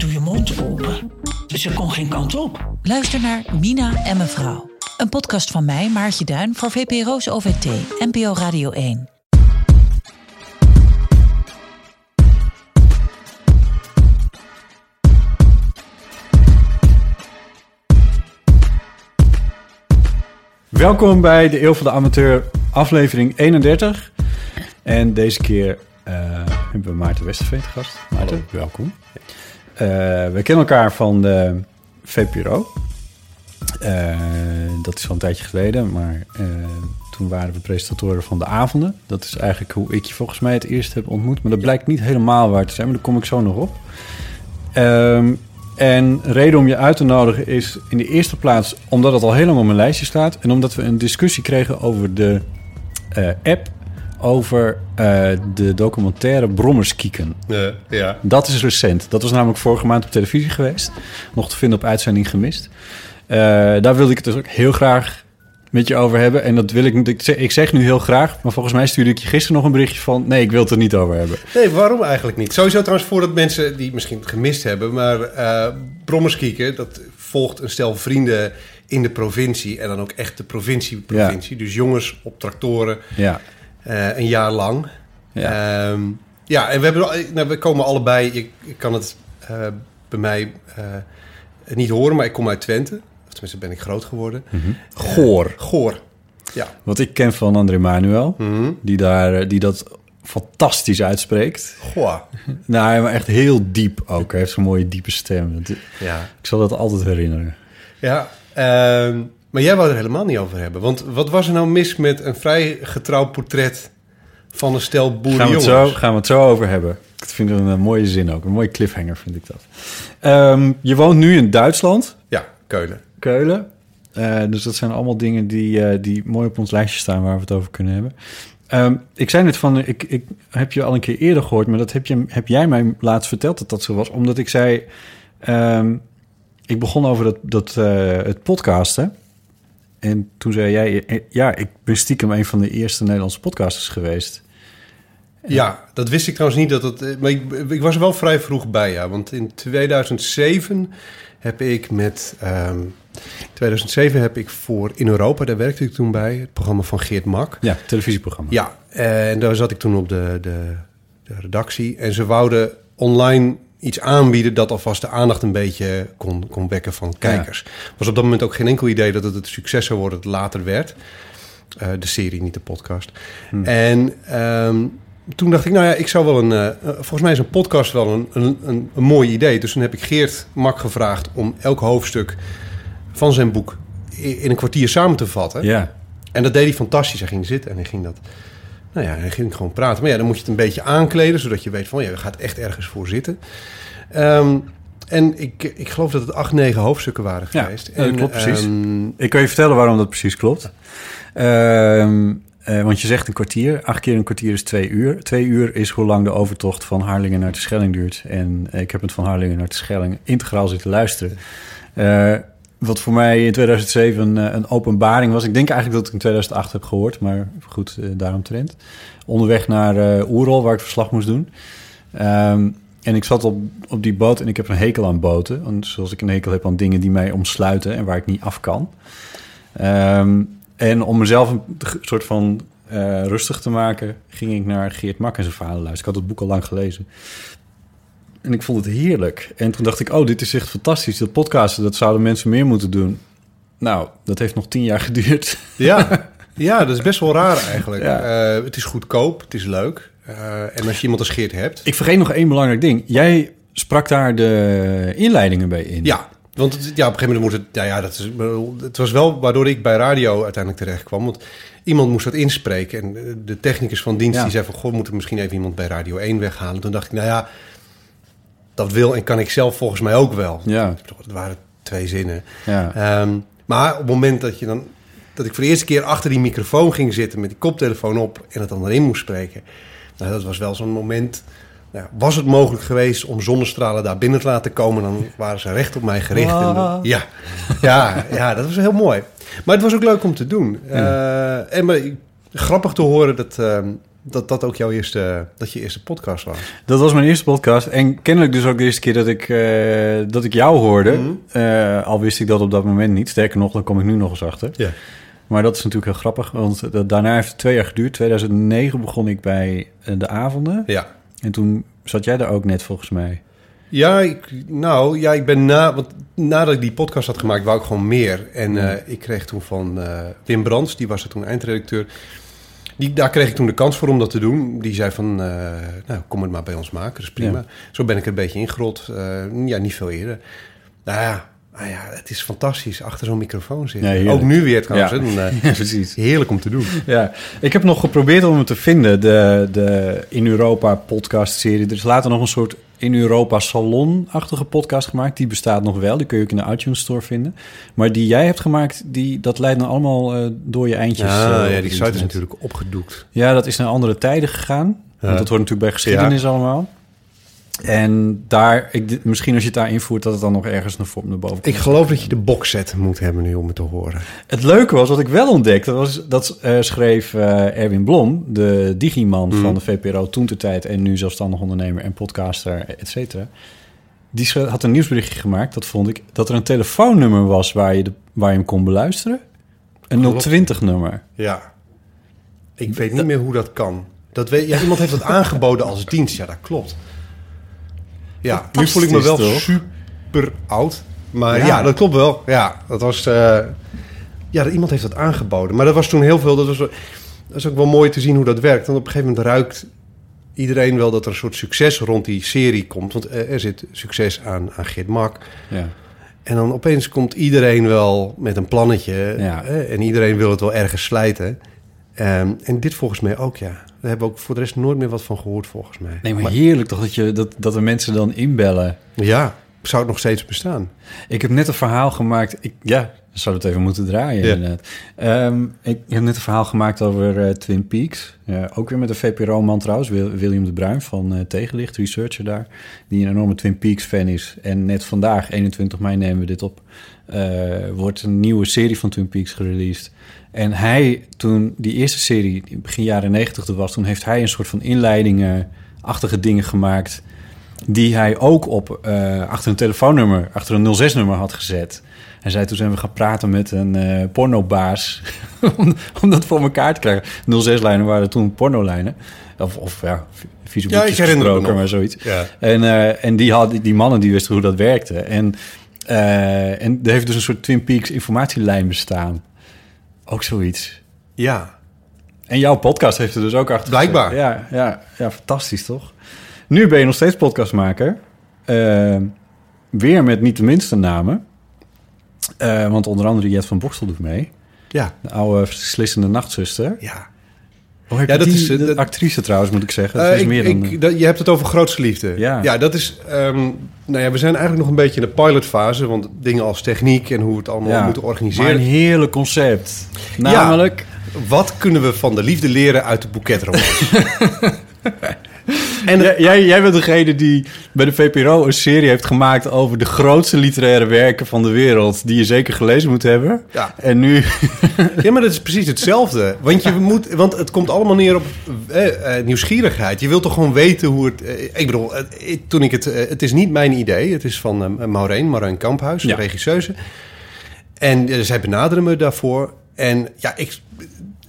doe je mond open. Ze kon geen kant op. Luister naar Mina en mevrouw. Een podcast van mij, Maartje Duin, voor VPRO's OVT, NPO Radio 1. Welkom bij de Eeuw van de Amateur, aflevering 31. En deze keer eh, hebben we Maarten Westerveen te gast. Maarten, welkom. Eh, we kennen elkaar van de VPRO. Eh, dat is al een tijdje geleden, maar eh, toen waren we presentatoren van de avonden. Dat is eigenlijk hoe ik je volgens mij het eerst heb ontmoet. Maar dat blijkt niet helemaal waar te zijn, maar daar kom ik zo nog op. Ehm, en reden om je uit te nodigen is in de eerste plaats omdat het al heel lang op mijn lijstje staat. En omdat we een discussie kregen over de app over eh, de documentaire Brommerskieken. ja. Dat is recent. Dat was namelijk vorige maand op televisie geweest. Nog te vinden op uitzending gemist. Eh, daar wilde ik het dus ook heel graag met je over hebben. En dat wil ik niet. ik zeg- nu heel graag, maar volgens mij stuurde ik je gisteren nog een berichtje van... nee, ik wil het er niet over hebben. Nee, waarom eigenlijk niet? Sowieso trouwens voordat mensen die het misschien gemist hebben... maar eh Brommerskieken, dat volgt een stel vrienden in de provincie... en dan ook echt de provincie-provincie. Dus jongens op tractoren, Ja, eh, een jaar lang. ja. Ehm, ja, en we, hebben, nou, we komen allebei... Ik, ik kan het eh, bij mij eh, niet horen, maar ik kom uit Twente. Of tenminste ben ik groot geworden. Goor. Goor. Ja. Wat ik ken van André Manuel, die, daar, die dat fantastisch uitspreekt. Goor. Nou, maar echt heel diep ook. Hij heeft zo'n mooie diepe stem. Ja. Ik zal dat altijd herinneren. Ja, ehm, maar jij wou er helemaal niet over hebben. Want wat was er nou mis met een vrij getrouw portret van een stel Gaan we, het boerenjongens? zo, gaan we het zo over hebben. Ik vind het een mooie zin ook. Een mooie cliffhanger vind ik dat. Ehm, je woont nu in Duitsland, Ja, Keulen. Keulen. Eh, dus dat zijn allemaal dingen die, eh, die mooi op ons lijstje staan waar we het over kunnen hebben. Ehm, ik zei net van, ik, ik heb je al een keer eerder gehoord, maar dat heb, je, heb jij mij laatst verteld dat dat zo was. Omdat ik zei, ehm, ik begon over dat, dat, eh, het podcasten. En toen zei jij, eh, ja, ik ben stiekem een van de eerste Nederlandse podcasters geweest. Ja, dat wist ik trouwens niet. Dat het, eh, maar ik, ik was er wel vrij vroeg bij, ja. Want in 2007 heb ik met... ehm 2007 heb ik voor In Europa, daar werkte ik toen bij... het programma van Geert Mak. Ja, televisieprogramma. Ja, en daar zat ik toen op de, de, de redactie. En ze wouden online iets aanbieden dat alvast de aandacht een beetje kon, kon wekken van kijkers. Was op dat moment ook geen enkel idee dat het het succes zou worden dat later werd. Eh, de serie, niet de podcast. En ehm, toen dacht ik, nou ja, ik zou wel een... eh, eh, volgens mij is een podcast wel een, een, een, een mooi idee. Dus toen heb ik Geert Mak gevraagd om elk hoofdstuk van zijn boek in een kwartier samen te vatten. Ja, En dat deed hij fantastisch. Hij ging zitten en hij ging dat... Nou ja, hij ging gewoon praten. Maar ja, dan moet je het een beetje aankleden... zodat je weet van, ja, je gaat echt ergens voor zitten. Ehm, en ik, ik geloof dat het acht, negen hoofdstukken waren geweest. ja, dat en, klopt precies. ehm, Ik kan je vertellen waarom dat precies klopt. Ehm, eh, want je zegt een kwartier. Acht keer een kwartier is twee uur. Twee uur is hoe lang de overtocht van Harlingen naar de Schelling duurt. En ik heb het van Harlingen naar de Schelling integraal zitten luisteren. Eh, wat voor mij in 2007 een, eh, een openbaring was. Ik denk eigenlijk dat ik in 2008 heb gehoord. Maar goed, eh, daaromtrent. Onderweg naar eh Oerol, waar ik verslag moest doen. Ehm, en ik zat op, op die boot en ik heb een hekel aan boten. Zoals ik een hekel heb aan dingen die mij omsluiten en waar ik niet af kan. Ehm, en om mezelf een soort van rustig te maken, ging ik naar Geert Mak en zijn verhalen luisteren. Ik had het boek al lang gelezen. En ik vond het heerlijk. En toen dacht ik, oh, dit is echt fantastisch. Dat podcasten, dat zouden mensen meer moeten doen. Nou, dat heeft nog tien jaar geduurd. ja, ja, dat is best wel raar eigenlijk. Ja. Eh, het is goedkoop, het is leuk. Eh, en als je iemand als Geert hebt... Ik vergeet nog één belangrijk ding. Jij sprak daar de inleidingen bij in. Ja, want het, ja, op een gegeven moment moet het... Ja, ja, dat is, het was wel waardoor ik bij radio uiteindelijk terecht kwam. Want iemand moest dat inspreken. En de technicus van dienst Ja. die zei van... Goh, moeten misschien even iemand bij Radio 1 weghalen. Toen dacht ik, nou ja... dat wil en kan ik zelf volgens mij ook wel. Ja. Het waren twee zinnen. Ja. Ehm, maar op het moment dat je dan dat ik voor de eerste keer achter die microfoon ging zitten met die koptelefoon op en het dan erin moest spreken. Nou, dat was wel zo'n moment. Nou, was het mogelijk geweest om zonnestralen daar binnen te laten komen, dan waren ze recht op mij gericht. En, ja, ja, ja, dat was heel mooi. Maar het was ook leuk om te doen. Eh, en maar, grappig te horen dat, ehm, dat dat ook jouw eerste, dat je eerste podcast was. Dat was mijn eerste podcast. En kennelijk dus ook de eerste keer dat ik, eh, dat ik jou hoorde. Mhm. Eh, al wist ik dat op dat moment niet. Sterker nog, dan kom ik nu nog eens achter. Ja. Maar dat is natuurlijk heel grappig. Want dat- daarna heeft het twee jaar geduurd. 2009 begon ik bij eh, de avonden. Ja. En toen zat jij daar ook net volgens mij. Ja, ik, nou, ja, ik ben na, want nadat ik die podcast had gemaakt, wou ik gewoon meer. En eh, ik kreeg toen van Wim Brands, die was er toen eindredacteur. Die, daar kreeg ik toen de kans voor om dat te doen. Die zei van, eh, nou, kom het maar bij ons maken, dat is prima. Ja. Zo ben ik er een beetje ingerold. Eh, ja, niet veel eerder. Nou ja, nou ja, het is fantastisch achter zo'n microfoon zitten. Ja. Ook nu weer trouwens. Ja. hè, dan, Ja, precies. Heerlijk om te doen. Ja, ik heb nog geprobeerd om hem te vinden. De, de In Europa podcast serie. Er is later nog een soort In Europa salon-achtige podcast gemaakt. Die bestaat nog wel. Die kun je ook in de iTunes Store vinden. Maar die jij hebt gemaakt, die, dat leidt nou allemaal eh, door je eindjes. eh, Ja, op ja, die site is natuurlijk opgedoekt. Ja, dat is naar andere tijden gegaan. Want dat hoort natuurlijk bij geschiedenis allemaal. En daar, ik, misschien als je het daar invoert, dat het dan nog ergens naar, naar boven komt. Ik geloof dat je de boxset moet hebben nu om het te horen. Het leuke was, wat ik wel ontdekte, was dat eh, schreef eh, Erwin Blom, de digiman Mhm. van de VPRO toen ter tijd en nu zelfstandig ondernemer en podcaster, et cetera. Die had een nieuwsberichtje gemaakt, dat vond ik, dat er een telefoonnummer was waar je, de, waar je hem kon beluisteren. Een Klopt. 020-nummer. Ja. Ik weet niet meer hoe dat kan. Dat weet, ja, iemand heeft dat aangeboden als dienst. Ja, dat klopt. Ja, nu voel ik me wel toch? super oud. Maar Ja. ja. dat klopt wel. Ja, dat was... eh, ja, iemand heeft dat aangeboden. Maar dat was toen heel veel... Dat, was, dat is ook wel mooi te zien hoe dat werkt. Want op een gegeven moment ruikt iedereen wel dat er een soort succes rond die serie komt. Want er zit succes aan, aan Geert Mak. Ja. En dan opeens komt iedereen wel met een plannetje. Ja. en iedereen wil het wel ergens slijten. Ehm, en dit volgens mij ook, ja. Daar hebben we ook voor de rest nooit meer wat van gehoord, volgens mij. Nee, maar heerlijk toch dat, je, dat, dat er mensen dan inbellen. Ja, zou het nog steeds bestaan? Ik heb net een verhaal gemaakt. Ik, ja, zou het even moeten draaien Ja. inderdaad. Ehm, ik heb net een verhaal gemaakt over eh, Twin Peaks. Ook weer met een VPRO-man trouwens, Wil- William de Bruin van eh, Tegenlicht, researcher daar. Die een enorme Twin Peaks-fan is. En net vandaag, 21 mei nemen we dit op, eh, wordt een nieuwe serie van Twin Peaks gereleased. En hij, toen die eerste serie, die begin jaren 90 er was... toen heeft hij een soort van inleidingen-achtige dingen gemaakt die hij ook op, achter een telefoonnummer, achter een 06-nummer had gezet. Hij zei, toen zijn we gaan praten met een eh, pornobaas om, om dat voor elkaar te krijgen. 06-lijnen waren toen pornolijnen. Of, of ja, Ja, ik herinner me maar zoiets. Ja. En, eh, en die, had, die mannen die wisten hoe dat werkte. En, eh, en er heeft dus een soort Twin Peaks informatielijn bestaan. Ook zoiets. Ja. En jouw podcast heeft er dus ook achter Blijkbaar. Ja, ja, ja, fantastisch toch? Nu ben je nog steeds podcastmaker. Weer met niet de minste namen. Eh, want onder andere Jet van Bokstel doet mee. Ja. De oude verslissende nachtzuster. Ja. Heb Ja, dat die, is, eh, de actrice trouwens, moet ik zeggen. Dat Eh, is ik- meer dan... ik- dat- je hebt het over grootste liefde. Ja. ja dat is. ehm, nou ja, we zijn eigenlijk nog een beetje in de pilotfase. Want dingen als techniek en hoe we het allemaal ja, moeten maar organiseren. een heerlijk concept. Namelijk... Wat kunnen we van de liefde leren uit de boeketromans? En jij, jij, jij bent degene die bij de VPRO een serie heeft gemaakt over de grootste literaire werken van de wereld, die je zeker gelezen moet hebben. Ja. En nu, Ja, maar dat is precies hetzelfde. Want, je moet, want het komt allemaal neer op eh, eh, nieuwsgierigheid. Je wilt toch gewoon weten hoe het... eh, ik bedoel, eh, toen ik het... het is niet mijn idee. Het is van Maureen, Maureen Kamphuis, Ja. de regisseuse. En zij benaderen me daarvoor. En ja, ik,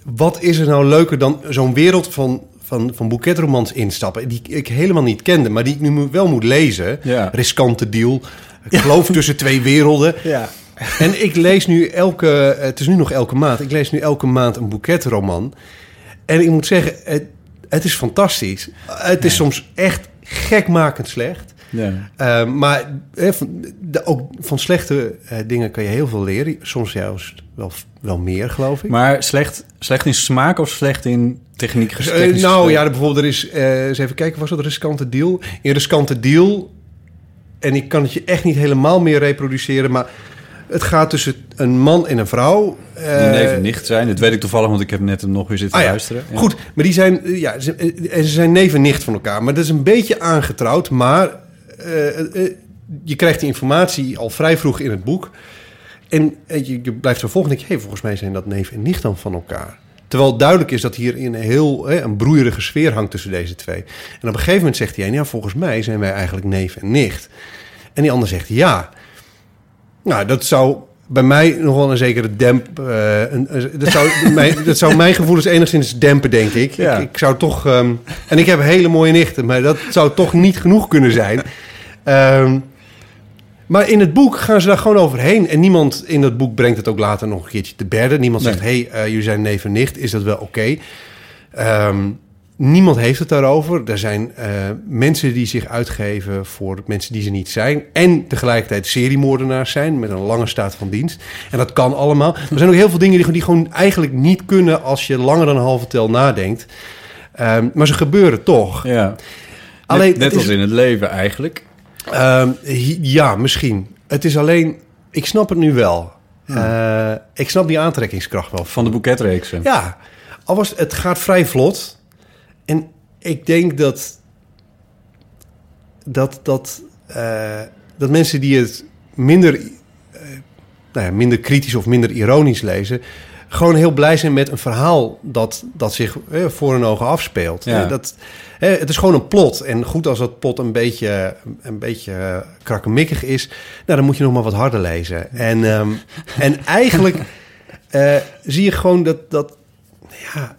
wat is er nou leuker dan zo'n wereld van, van, van boeketromans instappen... die ik helemaal niet kende, maar die ik nu wel moet lezen. Ja. Riskante deal. Geloof tussen twee werelden. ja. En ik lees nu elke, het is nu nog elke maand, ik lees nu elke maand een boeketroman. En ik moet zeggen, het, het is fantastisch. Het is soms echt gekmakend slecht. Ja. Eh, maar van, de, ook van slechte eh, dingen kan je heel veel leren. Soms juist wel, wel meer, geloof ik. Maar slecht, slecht in smaak of slecht in techniek? Eh, nou ja, bijvoorbeeld er is, eh eens even kijken, was dat een riskante deal? In riskante deal en ik kan het je echt niet helemaal meer reproduceren, maar het gaat tussen een man en een vrouw. Die neef en nicht zijn. Dat weet ik toevallig, want ik heb net nog weer zitten Ah luisteren. Ja. goed. Maar die zijn, ja, ze, en ze zijn neef en nicht van elkaar. Maar dat is een beetje aangetrouwd. Maar je krijgt die informatie al vrij vroeg in het boek. En eh, je, je blijft zo volgen en denk je... Hey, volgens mij zijn dat neef en nicht dan van elkaar. Terwijl duidelijk is dat hier in een heel hè, een broeierige sfeer hangt tussen deze twee. En op een gegeven moment zegt die een... Ja, volgens mij zijn wij eigenlijk neef en nicht. En die ander zegt ja. Nou, dat zou bij mij nog wel een zekere demp... eh, een, dat, zou, mij, dat zou mijn gevoelens enigszins dempen, denk ik. Ja. ik. Ik zou toch... ehm, en ik heb hele mooie nichten, maar dat zou toch niet genoeg kunnen zijn. Ehm, maar in het boek gaan ze daar gewoon overheen. En niemand in dat boek brengt het ook later nog een keertje te berden. Niemand Nee. zegt, hé, hey, eh, jullie zijn neef en nicht. Is dat wel oké? Ehm, niemand heeft het daarover. Er zijn eh, mensen die zich uitgeven voor mensen die ze niet zijn. En tegelijkertijd seriemoordenaars zijn met een lange staat van dienst. En dat kan allemaal. Er zijn ook heel veel dingen die, die gewoon eigenlijk niet kunnen... als je langer dan een halve tel nadenkt. Ehm, maar ze gebeuren toch. Ja. Net, Alleen, net als is- in het leven eigenlijk. Ehm, ja, misschien. Het is alleen... Ik snap het nu wel. Eh, ik snap die aantrekkingskracht wel. Van de boeketreeksen. Ja, al was het gaat vrij vlot. En ik denk dat... Dat, dat, eh, dat mensen die het minder, eh, nou ja, minder kritisch of minder ironisch lezen... gewoon heel blij zijn met een verhaal dat, dat zich eh, voor hun ogen afspeelt. Ja. Eh, dat, eh, het is gewoon een plot. En goed als dat plot een beetje, een beetje krakkemikkig is... Nou, dan moet je nog maar wat harder lezen. En, ehm, en eigenlijk eh, zie je gewoon dat... dat ja,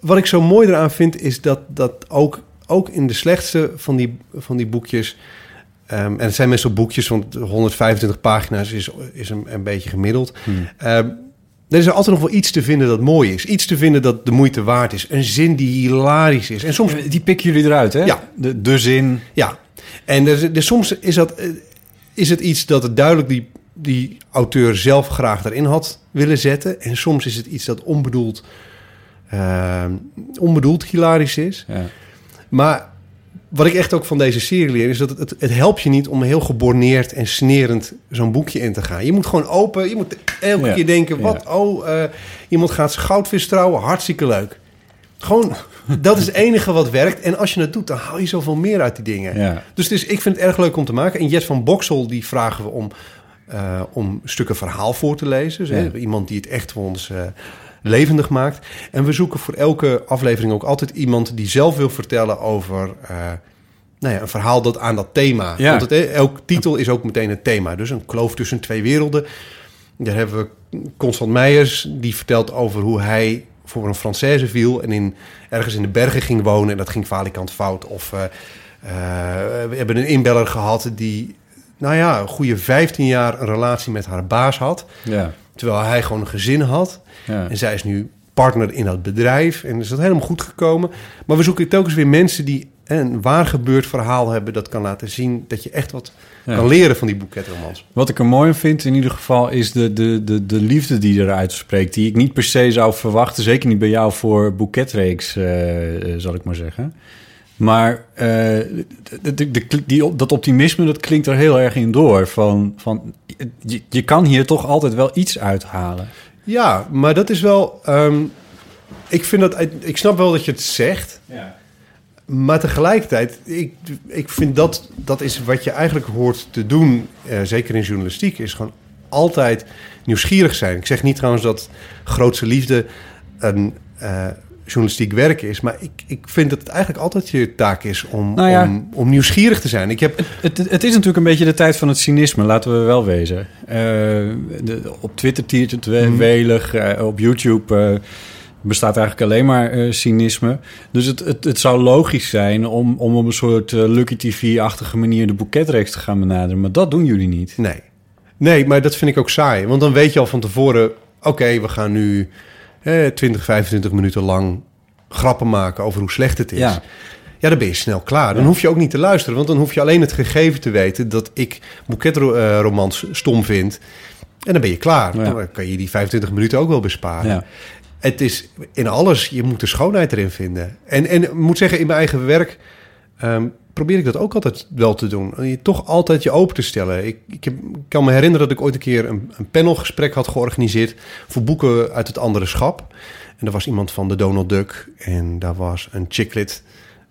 wat ik zo mooi eraan vind is dat, dat ook, ook in de slechtste van die, van die boekjes... ehm, en het zijn meestal boekjes, want 125 pagina's is, is een, een beetje gemiddeld. Ehm, er is er altijd nog wel iets te vinden dat mooi is. Iets te vinden dat de moeite waard is. Een zin die hilarisch is. En soms Die pikken jullie eruit, hè? Ja. De, de zin. ja, en er, er- soms is, dat, eh, is het iets dat het duidelijk die, die auteur zelf graag erin had willen zetten. En soms is het iets dat onbedoeld, eh, onbedoeld hilarisch is. Ja. Maar wat ik echt ook van deze serie leer... is dat het, het, het helpt je niet om heel geborneerd en snerend zo'n boekje in te gaan. Je moet gewoon open, je moet elke Ja. keer denken... Ja. wat, oh, eh, iemand gaat zijn goudvis trouwen, hartstikke leuk. Gewoon, dat is het enige wat werkt. En als je het doet, dan haal je zoveel meer uit die dingen. Ja. Dus het is, ik vind het erg leuk om te maken. En Jet van Boksel, die vragen we om, eh, om stukken verhaal voor te lezen. Dus, hè, iemand die het echt voor ons eh, levendig maakt. En we zoeken voor elke aflevering ook altijd iemand die zelf wil vertellen over... eh, nou ja, een verhaal dat aan dat thema. Ja. Want het, eh, elk titel is ook meteen een thema. Dus een kloof tussen twee werelden. Daar hebben we Constant Meijers, die vertelt over hoe hij voor een Française viel en in, ergens in de bergen ging wonen en dat ging valikant fout. Of eh, we hebben een inbeller gehad die, nou ja, een goede 15 jaar een relatie met haar baas had, Ja. Terwijl hij gewoon een gezin had. Ja. En zij is nu partner in dat bedrijf en is dat helemaal goed gekomen. Maar we zoeken telkens weer mensen die een waar gebeurd verhaal hebben dat kan laten zien dat je echt wat Ja. kan leren van die boeketromans. Wat ik er mooi vind in ieder geval is de, de, de, de liefde die eruit spreekt. Die ik niet per se zou verwachten. Zeker niet bij jou voor boeketreeks, eh, zal ik maar zeggen. Maar eh, de, de, de- die, dat optimisme, dat klinkt er heel erg in door. Van, van, je, je kan hier toch altijd wel iets uithalen. Ja, maar dat is wel. ehm, ik vind dat. Ik snap wel dat je het zegt. Ja. Maar tegelijkertijd, ik, ik vind dat dat is wat je eigenlijk hoort te doen, eh, zeker in journalistiek, is gewoon altijd nieuwsgierig zijn. Ik zeg niet trouwens dat grootste liefde een eh, journalistiek werk is, maar ik, ik vind dat het eigenlijk altijd je taak is om, Nou ja. om, om nieuwsgierig te zijn. Ik heb, Het, het is natuurlijk een beetje de tijd van het cynisme, laten we wel wezen. Eh, de, op Twitter tiert het Mhm. welig, eh, op YouTube eh, bestaat eigenlijk alleen maar cynisme. Dus het, het, het zou logisch zijn om, om op een soort Lucky TV-achtige manier de boeketreeks te gaan benaderen. Maar dat doen jullie niet. Nee. Nee, maar dat vind ik ook saai. Want dan weet je al van tevoren... oké, we gaan nu eh, 20, 25 minuten lang grappen maken over hoe slecht het is. Ja. Ja, dan ben je snel klaar. Dan hoef je ook niet te luisteren. Want dan hoef je alleen het gegeven te weten... dat ik boeketromans stom vind. En dan ben je klaar. Ja. Dan kan je die 25 minuten ook wel besparen. Ja. Het is in alles, je moet de schoonheid erin vinden. En, en ik moet zeggen, in mijn eigen werk... ehm, probeer ik dat ook altijd wel te doen. Je toch altijd je open te stellen. Ik, ik, heb, ik kan me herinneren dat ik ooit een keer een, een panelgesprek had georganiseerd voor boeken uit het andere schap. En er was iemand van de Donald Duck en daar was een chicklit.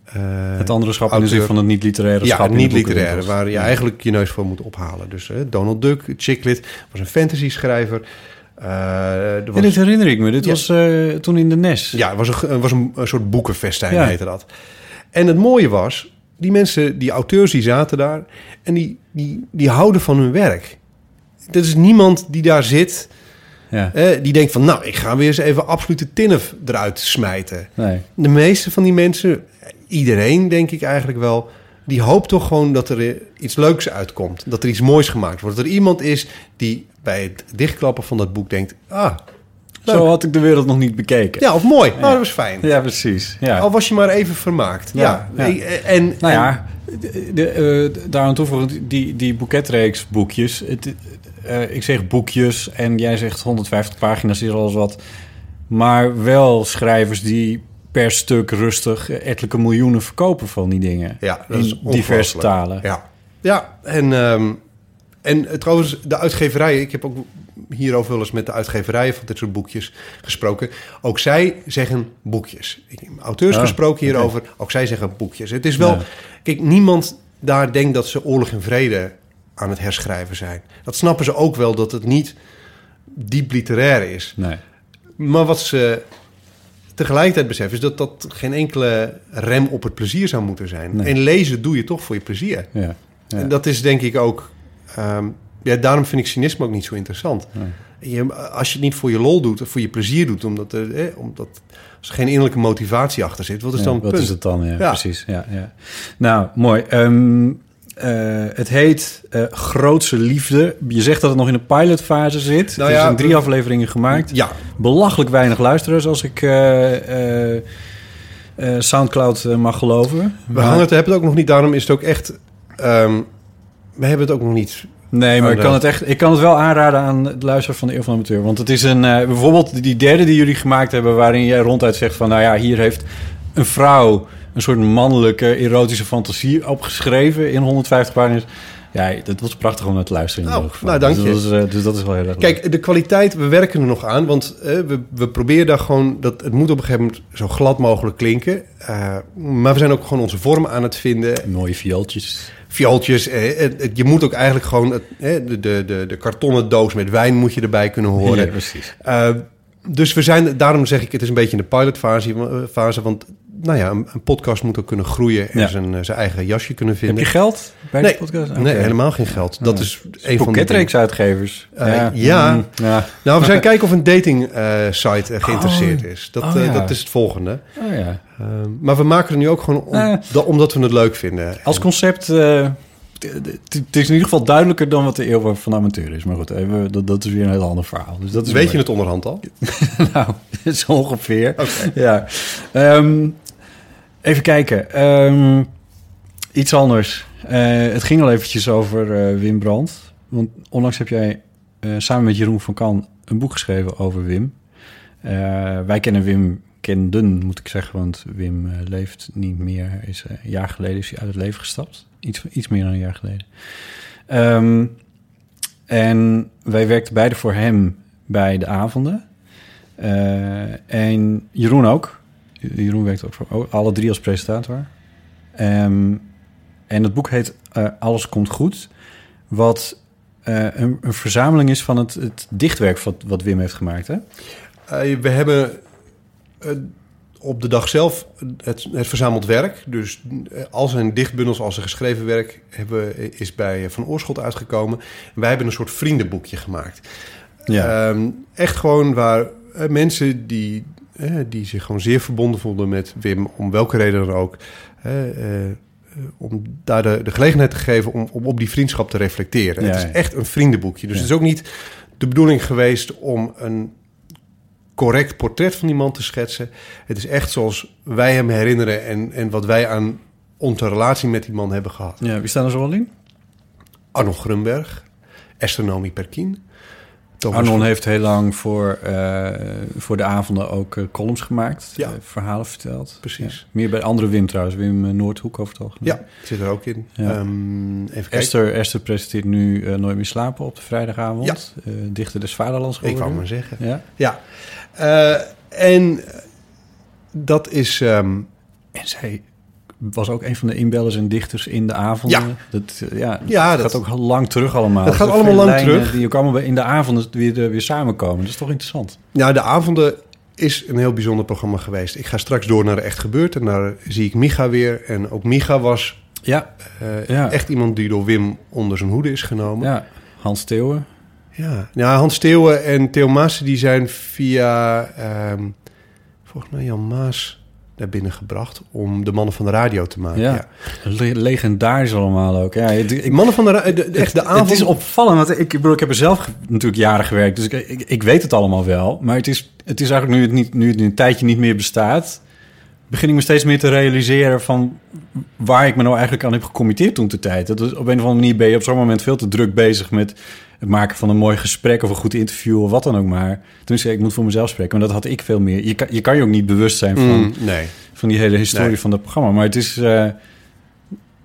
eh, Het andere schap in de zin van het niet-literaire Ja, schap. in de niet boeken- literaire, waar je eigenlijk je neus voor moet ophalen. Dus eh, Donald Duck, chicklit, was een fantasy-schrijver. Ja, was, dit herinner ik me. Dit Ja. was toen in de NES. ja, het was, een, was een, een soort boekenfestijn, Ja. heette dat. En het mooie was, die mensen, die auteurs, die zaten daar... en die, die, die houden van hun werk. Er is niemand die daar zit... Ja. eh, die denkt van, nou, ik ga weer eens even absolute tinnef eruit smijten. Nee. De meeste van die mensen, iedereen denk ik eigenlijk wel... die hoopt toch gewoon dat er iets leuks uitkomt. Dat er iets moois gemaakt wordt. Dat er iemand is die bij het dichtklappen van dat boek denkt... ah, leuk. Zo had ik de wereld nog niet bekeken. ja, of mooi. Nou, dat was fijn. Ja, precies. Ja. Al was je maar even vermaakt. Ja. Ja, ja. En, Nou ja, de, de, eh, daaraan toevoegend, die, die boeketreeks boekjes. Het, eh, ik zeg boekjes en jij zegt 150 pagina's, is alles wat. Maar wel schrijvers die per stuk rustig ettelijke miljoenen verkopen van die dingen. Ja, dat in is diverse ongelooflijk. talen. Ja, ja en, ehm, en trouwens, de uitgeverijen... Ik heb ook hierover wel eens met de uitgeverijen van dit soort boekjes gesproken. Ook zij zeggen boekjes. Ik heb auteurs Ah, gesproken hierover. Ook zij zeggen boekjes. Het is wel... Ja. Kijk, niemand daar denkt dat ze oorlog en vrede aan het herschrijven zijn. Dat snappen ze ook wel, dat het niet diep literair is. Nee. Maar wat ze tegelijkertijd beseffen... is dat dat geen enkele rem op het plezier zou moeten zijn. Nee. En lezen doe je toch voor je plezier. Ja. Ja. En dat is denk ik ook... ehm, ja, daarom vind ik cynisme ook niet zo interessant. Je, als je het niet voor je lol doet of voor je plezier doet... omdat er, eh, omdat, als er geen innerlijke motivatie achter zit... wat is Ja, dan het wat punt? is het dan? Ja, Ja. precies. Ja, ja. Nou, mooi. Ehm, eh, het heet eh Grootse Liefde. Je zegt dat het nog in de pilotfase zit. Nou er ja, zijn drie we- afleveringen gemaakt. Ja, Belachelijk weinig luisteraars, als ik eh, eh, eh, Soundcloud eh, mag geloven. we hangen het, hebben het ook nog niet. Daarom is het ook echt... ehm, we hebben het ook nog niet... Nee, maar Oh, ik kan, het echt, ik kan het wel aanraden aan het luisteren van de Eeuw van de Amateur. Want het is een... eh, bijvoorbeeld die derde die jullie gemaakt hebben... waarin jij ronduit zegt van... nou ja, hier heeft een vrouw... een soort mannelijke erotische fantasie opgeschreven... in 150 pagina's. Ja, dat was prachtig om naar te luisteren in Nou, geval. nou, dank dus je. Dat is, eh, dus dat is wel heel erg leuk. Kijk, de kwaliteit, we werken er nog aan. Want eh, we, we proberen daar gewoon... Dat, het moet op een gegeven moment zo glad mogelijk klinken. Eh, maar we zijn ook gewoon onze vorm aan het vinden. Mooie viooltjes. Viooltjes. eh, je moet ook eigenlijk gewoon... Het, eh, de, de, de, kartonnen doos met wijn moet je erbij kunnen horen. Ja, precies. Eh, dus we zijn, daarom zeg ik, het is een beetje in de pilotfase. eh, Fase, want nou ja, een, een podcast moet ook kunnen groeien en Ja. zijn, eh, zijn eigen jasje kunnen vinden. Heb je geld bij nee, de podcast? nee, helemaal geen geld. Dat is een van de uitgevers. Eh, ja. mm, ja. Nou, we zijn kijken of een dating eh, site geïnteresseerd Oh. is. Dat, Oh, dat is het volgende. Oh, ja. Eh, maar we maken er nu ook gewoon om, da- omdat we het leuk vinden. Als concept... het is in ieder geval duidelijker dan wat de eeuw van de amateur is. Maar goed, even, dat, dat is weer een heel ander verhaal. Dus dat is Weet je het onderhand al? nou, zo ongeveer. Ja. Ehm, even kijken. Ehm, iets anders. Eh, het ging al eventjes over eh, Wim Brandt. Want onlangs heb jij eh, samen met Jeroen van Kan een boek geschreven over Wim. Wij kennen Wim, kenden moet ik zeggen, want Wim leeft niet meer. Is, een jaar geleden is hij uit het leven gestapt. Iets, iets meer dan een jaar geleden. Ehm, en wij werkten beide voor hem bij de avonden. En Jeroen ook. Jeroen werkt ook voor oh, alle drie als presentator. Ehm, en het boek heet eh, Alles komt goed. Wat eh, een, een verzameling is van het, het dichtwerk wat, wat Wim heeft gemaakt. Hè? Eh, we hebben op de dag zelf het, het verzameld werk. Dus al zijn dichtbundels, al zijn geschreven werk... Hebben, is bij Van Oorschot uitgekomen. Wij hebben een soort vriendenboekje gemaakt. Ehm, echt gewoon waar mensen die, eh, die zich gewoon zeer verbonden voelden met Wim... om welke reden dan ook... eh, eh, om daar de, de gelegenheid te geven om, om op die vriendschap te reflecteren. Ja, het is ja. echt een vriendenboekje. Dus Ja. het is ook niet de bedoeling geweest om een correct portret van die man te schetsen. Het is echt zoals wij hem herinneren en, en wat wij aan onze relatie met die man hebben gehad. Ja, wie staan er zo wel in? Arno Grunberg, Esther Nomi Perkin, Thomas Arnon heeft heel lang voor, eh, voor de avonden ook eh, columns gemaakt. Ja. eh, verhalen verteld. Precies. Ja. Meer bij andere Wim trouwens. Wim Noordhoek over het algemeen. Ja, zit er ook in. Ja. Ehm, even. Esther, Esther presenteert nu Nooit meer slapen op de vrijdagavond. Ja. Dichter des Vaderlands Ik wou geworden. maar zeggen. Ja. Ja. En dat is... ehm, En zij was ook een van de inbellers en dichters in de avonden. Ja. Dat, eh, ja, Ja, dat gaat ook heel lang terug allemaal. Dat gaat allemaal lang terug. Die ook allemaal in de avonden weer, eh, weer samenkomen. Dat is toch interessant? Nou, de avonden is een heel bijzonder programma geweest. Ik ga straks door naar de Echt Gebeurd. En daar zie ik Micha weer. En ook Micha was Ja, eh, Ja. echt iemand die door Wim onder zijn hoede is genomen. ja. Hans Theeuwen. Ja, ja Hans Theeuwen en Theo Maassen die zijn via, ehm, volgens mij Jan Maas, binnengebracht om de mannen van de radio te maken. Ja. Ja. Le- legendarisch allemaal ook. Ja, ik, Mannen van de, ra- de, de- echt de avond. Het is opvallend, want ik, ik, bedoel, ik heb er zelf natuurlijk jaren gewerkt, dus ik, ik, ik weet het allemaal wel. Maar het is, het is eigenlijk nu het, niet, nu het een tijdje niet meer bestaat, begin ik me steeds meer te realiseren van waar ik me nou eigenlijk aan heb gecommitteerd toen de tijd. Dat is, op een of andere manier ben je op zo'n moment veel te druk bezig met het maken van een mooi gesprek of een goed interview of wat dan ook maar. Toen zei ik, ik moet voor mezelf spreken, maar dat had ik veel meer. Je kan je, kan je ook niet bewust zijn van, Mm, nee. van die hele historie Nee. van dat programma. Maar het is, eh,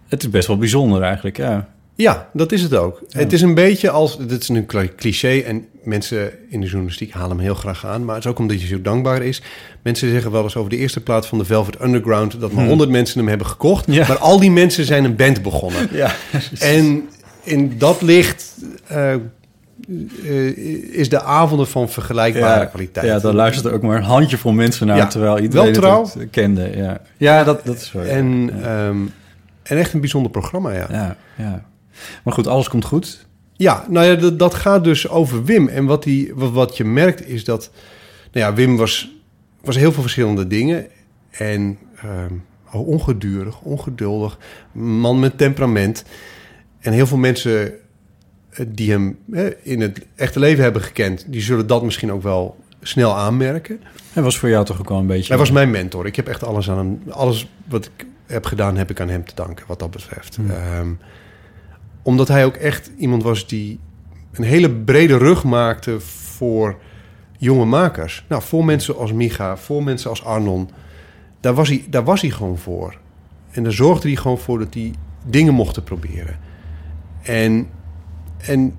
het is best wel bijzonder eigenlijk, ja. Ja, dat is het ook. Het is een beetje als, dit is een cli- cliché en mensen in de journalistiek halen hem heel graag aan, maar het is ook omdat hij zo dankbaar is. Mensen zeggen wel eens over de eerste plaat van de Velvet Underground dat maar honderd mensen hem hebben gekocht, Hmm. Ja. maar al die mensen zijn een band begonnen. Ja, En in dat licht eh, eh, is de avonden van vergelijkbare kwaliteit. Ja, dan luistert er ook maar een handjevol mensen naar, Ja, terwijl iedereen wel het ook kende. Ja, ja dat, dat is zo. En, ja. ehm, en echt een bijzonder programma, ja. ja, ja. Maar goed, alles komt goed. Ja, nou ja, dat, dat gaat dus over Wim. En wat, die, wat, wat je merkt is dat... Nou ja, Wim was, was heel veel verschillende dingen. En ehm, ongedurig, ongeduldig. Man met temperament. En heel veel mensen eh, die hem eh, in het echte leven hebben gekend... die zullen dat misschien ook wel snel aanmerken. Hij was voor jou toch ook wel een beetje... Hij was mijn mentor. Ik heb echt alles aan hem... Alles wat ik heb gedaan, heb ik aan hem te danken, wat dat betreft. Ehm, omdat hij ook echt iemand was die een hele brede rug maakte voor jonge makers. Nou, voor mensen als Micha, voor mensen als Arnon. Daar was hij, daar was hij gewoon voor. En daar zorgde hij gewoon voor dat hij dingen mochten proberen. En, en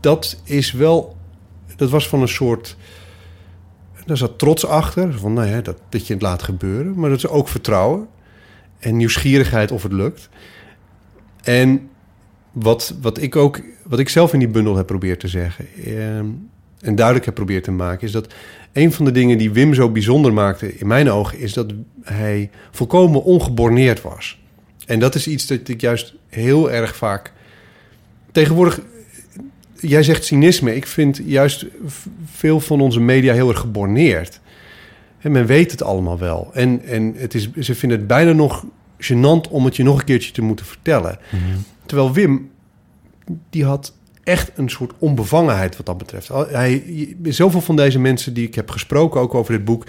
dat is wel... Dat was van een soort... Daar zat trots achter. Van, nou ja, dat, dat je het laat gebeuren. Maar dat is ook vertrouwen. En nieuwsgierigheid of het lukt. En wat, wat ik ook... Wat ik zelf in die bundel heb probeerd te zeggen... ehm, en duidelijk heb probeerd te maken... is dat een van de dingen die Wim zo bijzonder maakte... in mijn ogen... is dat hij volkomen ongeborneerd was. En dat is iets dat ik juist heel erg vaak... Tegenwoordig jij zegt cynisme. Ik vind juist veel van onze media heel erg geborneerd. En men weet het allemaal wel. En, en het is, ze vinden het bijna nog gênant om het je nog een keertje te moeten vertellen. Terwijl Wim, die had echt een soort onbevangenheid wat dat betreft. Hij, zoveel van deze mensen die ik heb gesproken, ook over dit boek...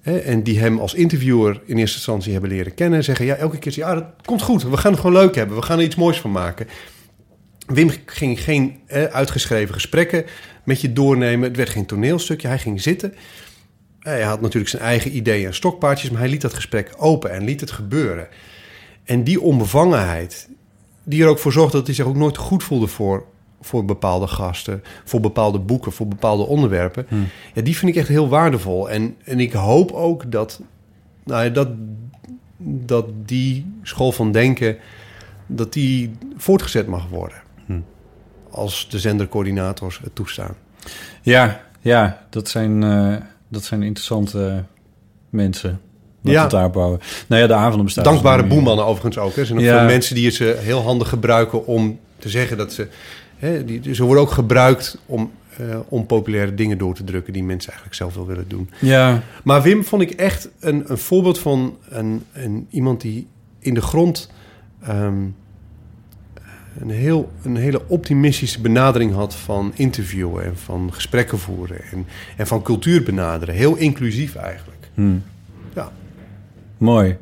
Hè, en die hem als interviewer in eerste instantie hebben leren kennen... zeggen ja, elke keer, ja, dat komt goed. We gaan het gewoon leuk hebben. We gaan er iets moois van maken. Wim ging geen eh, uitgeschreven gesprekken met je doornemen. Het werd geen toneelstukje. Hij ging zitten. Hij had natuurlijk zijn eigen ideeën en stokpaardjes, maar hij liet dat gesprek open en liet het gebeuren. En die onbevangenheid, die er ook voor zorgde dat hij zich ook nooit goed voelde voor, voor bepaalde gasten, voor bepaalde boeken, voor bepaalde onderwerpen. Ja, die vind ik echt heel waardevol. En, en ik hoop ook dat, nou ja, dat, dat die school van denken, dat die voortgezet mag worden. Als de zendercoördinators het toestaan. Ja, ja dat, zijn, eh, dat zijn interessante mensen. Wat Ja. het daar bouwen. Nou ja, de avonden bestaan. Dankbare dus nu- boemannen overigens ook. Er zijn ook Ja. veel mensen die het ze heel handig gebruiken om te zeggen dat ze... Hè, die, ze worden ook gebruikt om eh, onpopulaire dingen door te drukken... die mensen eigenlijk zelf wel willen doen. Ja, Maar Wim vond ik echt een, een voorbeeld van een, een, iemand die in de grond... ehm, een, heel, een hele optimistische benadering had van interviewen... en van gesprekken voeren en, en van cultuur benaderen. Heel inclusief eigenlijk. hm, Ja. mooi.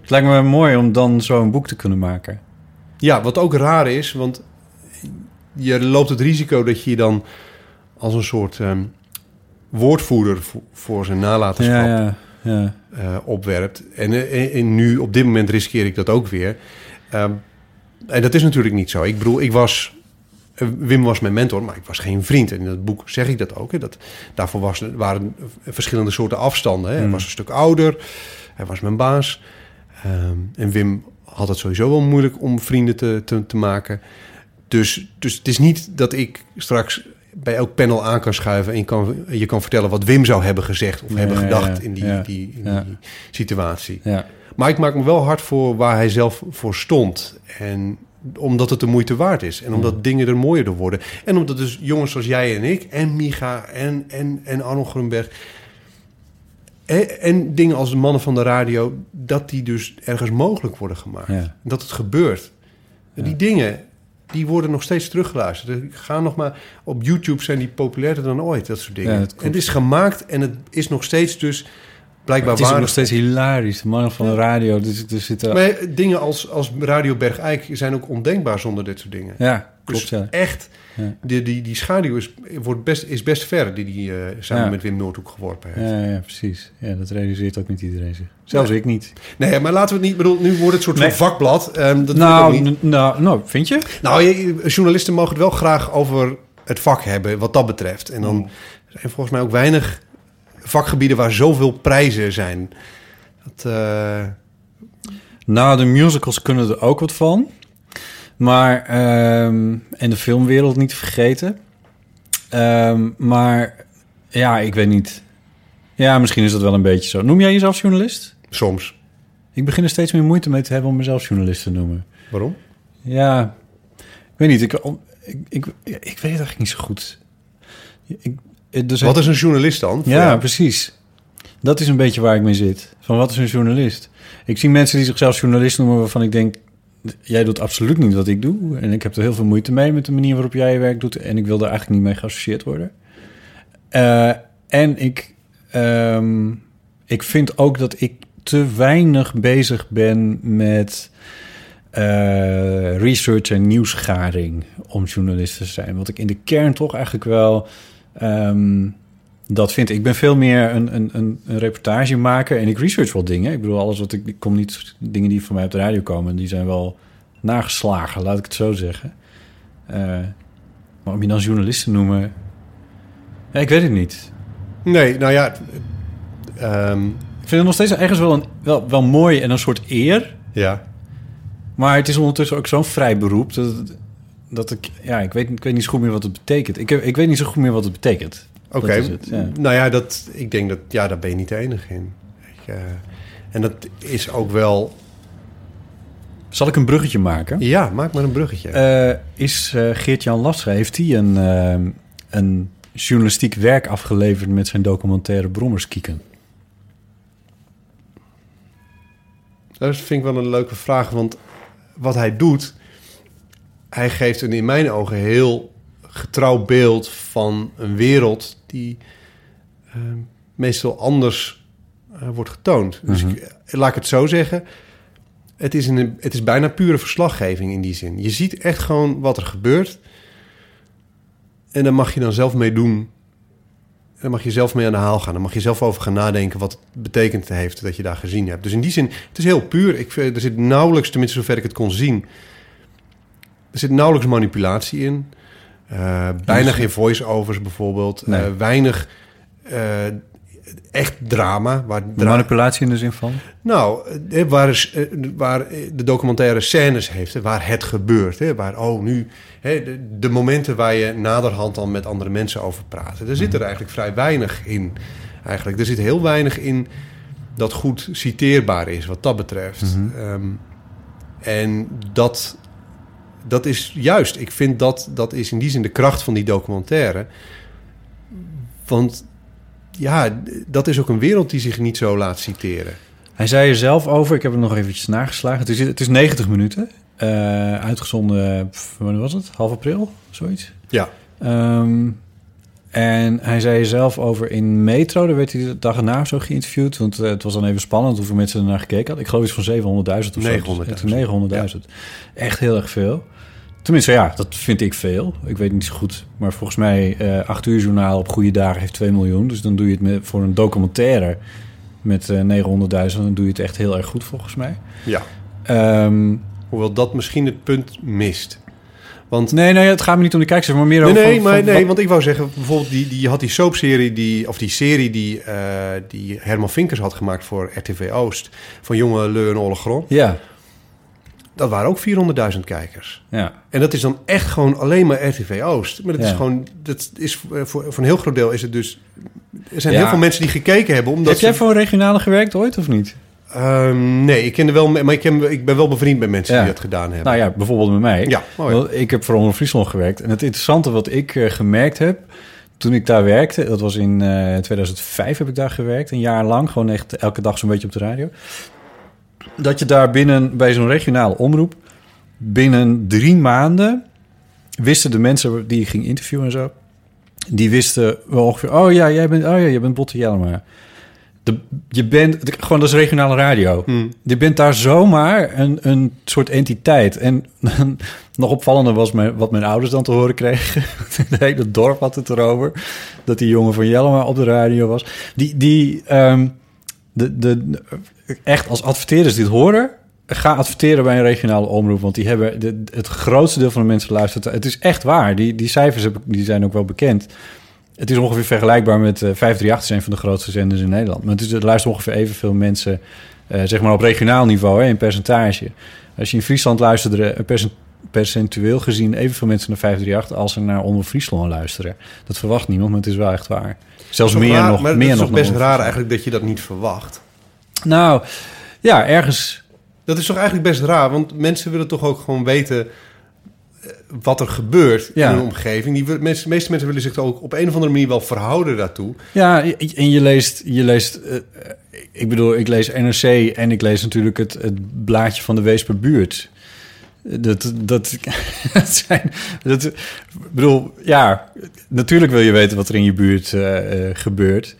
Het lijkt me mooi om dan zo'n boek te kunnen maken. Ja, wat ook raar is, want je loopt het risico dat je dan als een soort ehm, woordvoerder voor, zijn nalatenschap Ja, ja, ja. eh, opwerpt. En, eh, en, en nu, op dit moment, riskeer ik dat ook weer. Ehm, en dat is natuurlijk niet zo. Ik bedoel, ik was... eh, Wim was mijn mentor, maar ik was geen vriend. En in dat boek zeg ik dat ook. Hè, dat, daarvoor was, waren verschillende soorten afstanden. Hè. Hij Mm. was een stuk ouder. Hij was mijn baas. Ehm, en Wim had het sowieso wel moeilijk om vrienden te, te, te maken. Dus, dus het is niet dat ik straks bij elk panel aan kan schuiven... en je kan, je kan vertellen wat Wim zou hebben gezegd... of hebben gedacht ja, in, die, ja, die, in die situatie. ja. Maar ik maak me wel hard voor waar hij zelf voor stond. En omdat het de moeite waard is. En omdat dingen er mooier door worden. En omdat dus jongens zoals jij en ik... en Micha en, en, en Arno Grunberg... En, en dingen als de mannen van de radio... dat die dus ergens mogelijk worden gemaakt. Ja. Dat het gebeurt. Die dingen, die worden nog steeds teruggeluisterd. Ik ga nog maar... Op YouTube zijn die populairder dan ooit, dat soort dingen. Ja, en het is gemaakt en het is nog steeds dus... blijkbaar Het is nog steeds hilarisch. De mannen van de radio. Dus, er zitten... Maar dingen als, als Radio Bergijk zijn ook ondenkbaar zonder dit soort dingen. Ja, klopt dus ja. echt, Ja. die, die, die schaduw is, wordt best, is best ver... die die eh, samen Ja. met Wim Noordhoek geworpen heeft. Ja, ja, precies. Ja, dat realiseert ook niet iedereen zich. Zelfs Nee. ik niet. Nee, maar laten we het niet... bedoel, nu wordt het soort Nee. van vakblad. ehm, dat nou, niet. nou, nou, vind je? Nou, je- journalisten mogen het wel graag over het vak hebben... wat dat betreft. En dan zijn volgens mij ook weinig vakgebieden... waar zoveel prijzen zijn. Dat, eh, Nou, de musicals kunnen er ook wat van. Maar, ehm, en de filmwereld niet te vergeten. Ehm, maar, ja, ik weet niet. Ja, misschien is dat wel een beetje zo. Noem jij jezelf journalist? soms. Ik begin er steeds meer moeite mee te hebben om mezelf journalist te noemen. Waarom? Ja, ik weet niet. Ik, ik, ik, ik weet het eigenlijk niet zo goed. Ik, dus Wat is een journalist dan? Ja, precies. Dat is een beetje waar ik mee zit. Van wat is een journalist? Ik zie mensen die zichzelf journalist noemen waarvan ik denk... jij doet absoluut niet wat ik doe. En ik heb er heel veel moeite mee met de manier waarop jij je werk doet. En ik wil daar eigenlijk niet mee geassocieerd worden. Eh, en ik, ehm, ik vind ook dat ik te weinig bezig ben met eh, research en nieuwsgaring om journalist te zijn. Wat ik in de kern toch eigenlijk wel ehm, dat vind. Ik ben veel meer een, een, een, een reportagemaker en ik research wel dingen. Ik bedoel, alles wat ik, ik kom niet dingen die van mij op de radio komen, die zijn wel nageslagen, laat ik het zo zeggen. Eh, maar om je dan journalist te noemen, ja, ik weet het niet. Nee, nou ja... ehm, Ik vind het nog steeds ergens wel, een, wel, wel mooi en een soort eer. ja. Maar het is ondertussen ook zo'n vrij beroep dat, het- dat ik, ja, ik weet, ik weet niet zo goed meer wat het betekent. Ik, heb, ik weet niet zo goed meer wat het betekent. Oké, ja. nou ja, dat, ik denk dat, ja, daar ben je niet de enige in. Ik, eh, en dat is ook wel, Zal ik een bruggetje maken? ja, maak maar een bruggetje. Eh, is eh, Geert-Jan Lastra, heeft hij een, een journalistiek werk afgeleverd met zijn documentaire Brommerskieken? dat vind ik wel een leuke vraag, want wat hij doet, hij geeft een in mijn ogen heel getrouw beeld van een wereld die eh, meestal anders eh, wordt getoond. Dus ik, eh, laat ik het zo zeggen. Het is, een, het is bijna pure verslaggeving in die zin. Je ziet echt gewoon wat er gebeurt. En daar mag je dan zelf mee doen. En daar mag je zelf mee aan de haal gaan. Dan mag je zelf over gaan nadenken wat het betekend heeft dat je daar gezien hebt. Dus in die zin, het is heel puur. Ik, er zit nauwelijks, tenminste zover ik het kon zien... er zit nauwelijks manipulatie in. Eh, bijna Dus- geen voice-overs bijvoorbeeld. Nee. Eh, weinig eh, echt drama. Waar dra- manipulatie in de zin van? nou, waar, is, waar de documentaire scènes heeft, waar het gebeurt. Hè, waar, oh, nu, hè, de, de momenten waar je naderhand dan met andere mensen over praat. Er zit er eigenlijk vrij weinig in. Eigenlijk. Er zit heel weinig in dat goed citeerbaar is, wat dat betreft. Ehm, en dat, dat is juist, ik vind dat, dat is in die zin de kracht van die documentaire. Want ja, dat is ook een wereld die zich niet zo laat citeren. Hij zei er zelf over, ik heb het nog eventjes nageslagen. Het is, het is 90 minuten. eh, uitgezonden, wanneer was het? Half april, zoiets. Ja. Ehm, en hij zei er zelf over in Metro, daar werd hij de dag erna zo geïnterviewd. Want eh, het was dan even spannend hoeveel mensen er naar gekeken hadden. Ik geloof iets van 700.000 of zo. 900.000. Echt 900.000. Echt heel erg veel. Tenminste, ja, dat vind ik veel. Ik weet niet zo goed. Maar volgens mij, eh 8 uur journaal op goede dagen heeft 2 miljoen. Dus dan doe je het met, voor een documentaire met eh 900.000. Dan doe je het echt heel erg goed, volgens mij. Ja. Ehm, Hoewel dat misschien het punt mist. Want nee, nee, het gaat me niet om die kijkcijfers, maar meer Nee, over... nee, van- maar van nee, wat- want ik wou zeggen, bijvoorbeeld die, die je had die soapserie, die, of die serie die, eh, die Herman Vinkers had gemaakt voor RTV Oost, van Jonge Leu en Olle Grond. Ja, Dat waren ook 400.000 kijkers. ja. En dat is dan echt gewoon alleen maar RTV Oost. Maar dat is gewoon, dat is voor, voor een heel groot deel is het dus. Er zijn Ja. heel veel mensen die gekeken hebben. Omdat Heb jij voor een regionale gewerkt ooit of niet? Ehm, nee, ik ken er wel, maar ik, ken, ik ben wel bevriend met mensen Ja. die dat gedaan hebben. Nou ja, bijvoorbeeld met mij. Ja, oh Ik heb voor Omroep Friesland gewerkt. En het interessante wat ik eh, gemerkt heb... toen ik daar werkte... dat was in eh 2005 heb ik daar gewerkt. Een jaar lang. Gewoon echt elke dag zo'n beetje op de radio. Dat je daar binnen... bij zo'n regionale omroep... binnen drie maanden... wisten de mensen die ik ging interviewen en zo... die wisten wel ongeveer... oh ja, jij bent, oh ja, jij bent Botte Jellema. De, je bent... de- gewoon, dat is regionale radio. Hmm. Je bent daar zomaar een, een soort entiteit. En nog opvallender was mijn, wat mijn ouders dan te horen kregen. Het hele dorp had het erover. Dat die jongen van Jellema op de radio was. Die, die ehm, de, de, echt als adverteerders dit horen... Ga adverteren bij een regionale omroep. Want die hebben de, het grootste deel van de mensen luistert. Het is echt waar. Die, die cijfers heb, die zijn ook wel bekend. Het is ongeveer vergelijkbaar met eh 538, is een van de grootste zenders in Nederland. Maar het is, er luisteren ongeveer evenveel mensen, eh, zeg maar op regionaal niveau, hè, in percentage. Als je in Friesland luisterde, eh, percent- percentueel gezien evenveel mensen naar 538 als er naar Onder Friesland luisteren. Dat verwacht niemand, maar het is wel echt waar. Zelfs meer raar, nog. Maar meer het is nog toch best raar eigenlijk dat je dat niet verwacht. Nou, ja, ergens. Dat is toch eigenlijk best raar, want mensen willen toch ook gewoon weten eh, wat er gebeurt Ja. in hun omgeving. Die, mensen, de meeste mensen willen zich ook op een of andere manier wel verhouden daartoe. Ja, en je leest, je leest eh, ik bedoel, ik lees NRC en ik lees natuurlijk het, het blaadje van de Weesperbuurt. Dat, dat, dat zijn, dat, ik bedoel, ja, natuurlijk wil je weten wat er in je buurt eh, eh, gebeurt.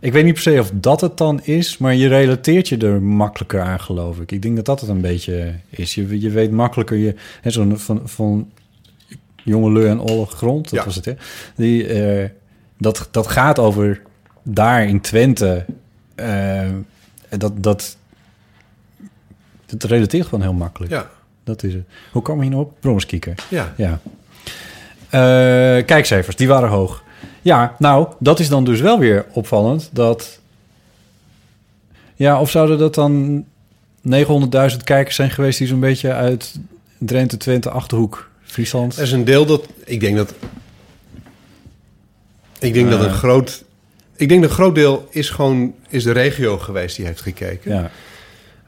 Ik weet niet per se of dat het dan is, maar je relateert je er makkelijker aan, geloof ik. Ik denk dat dat het een beetje is. Je, je weet makkelijker, je, hè, zo'n van, van jonge Leu en Olle Grond, dat Ja. was het, hè? Die, eh, dat, dat gaat over daar in Twente. eh, dat, dat, dat relateert gewoon heel makkelijk. Ja, Dat is het. Hoe kwam je nou op? Brommerskieker. ja. Ja. Eh, kijkcijfers, die waren hoog. Ja, nou, dat is dan dus wel weer opvallend. Dat... Ja, of zouden dat dan 900.000 kijkers zijn geweest... die zo'n beetje uit Drenthe, Twente, Achterhoek, Friesland... Er is een deel dat... Ik denk dat... Ik denk dat een Eh. groot... Ik denk dat een groot deel is gewoon is de regio geweest die heeft gekeken. Ja,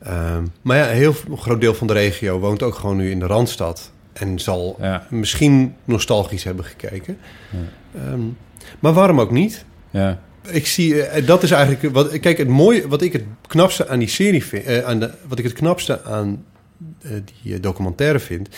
Ehm, maar ja, een heel groot deel van de regio woont ook gewoon nu in de Randstad. En zal ja, misschien nostalgisch hebben gekeken. Ehm, maar waarom ook niet? ja. Ik zie, eh, dat is eigenlijk wat. Kijk, het mooie, wat ik het knapste aan die serie vind, eh, aan de, wat ik het knapste aan eh, die eh, documentaire vind,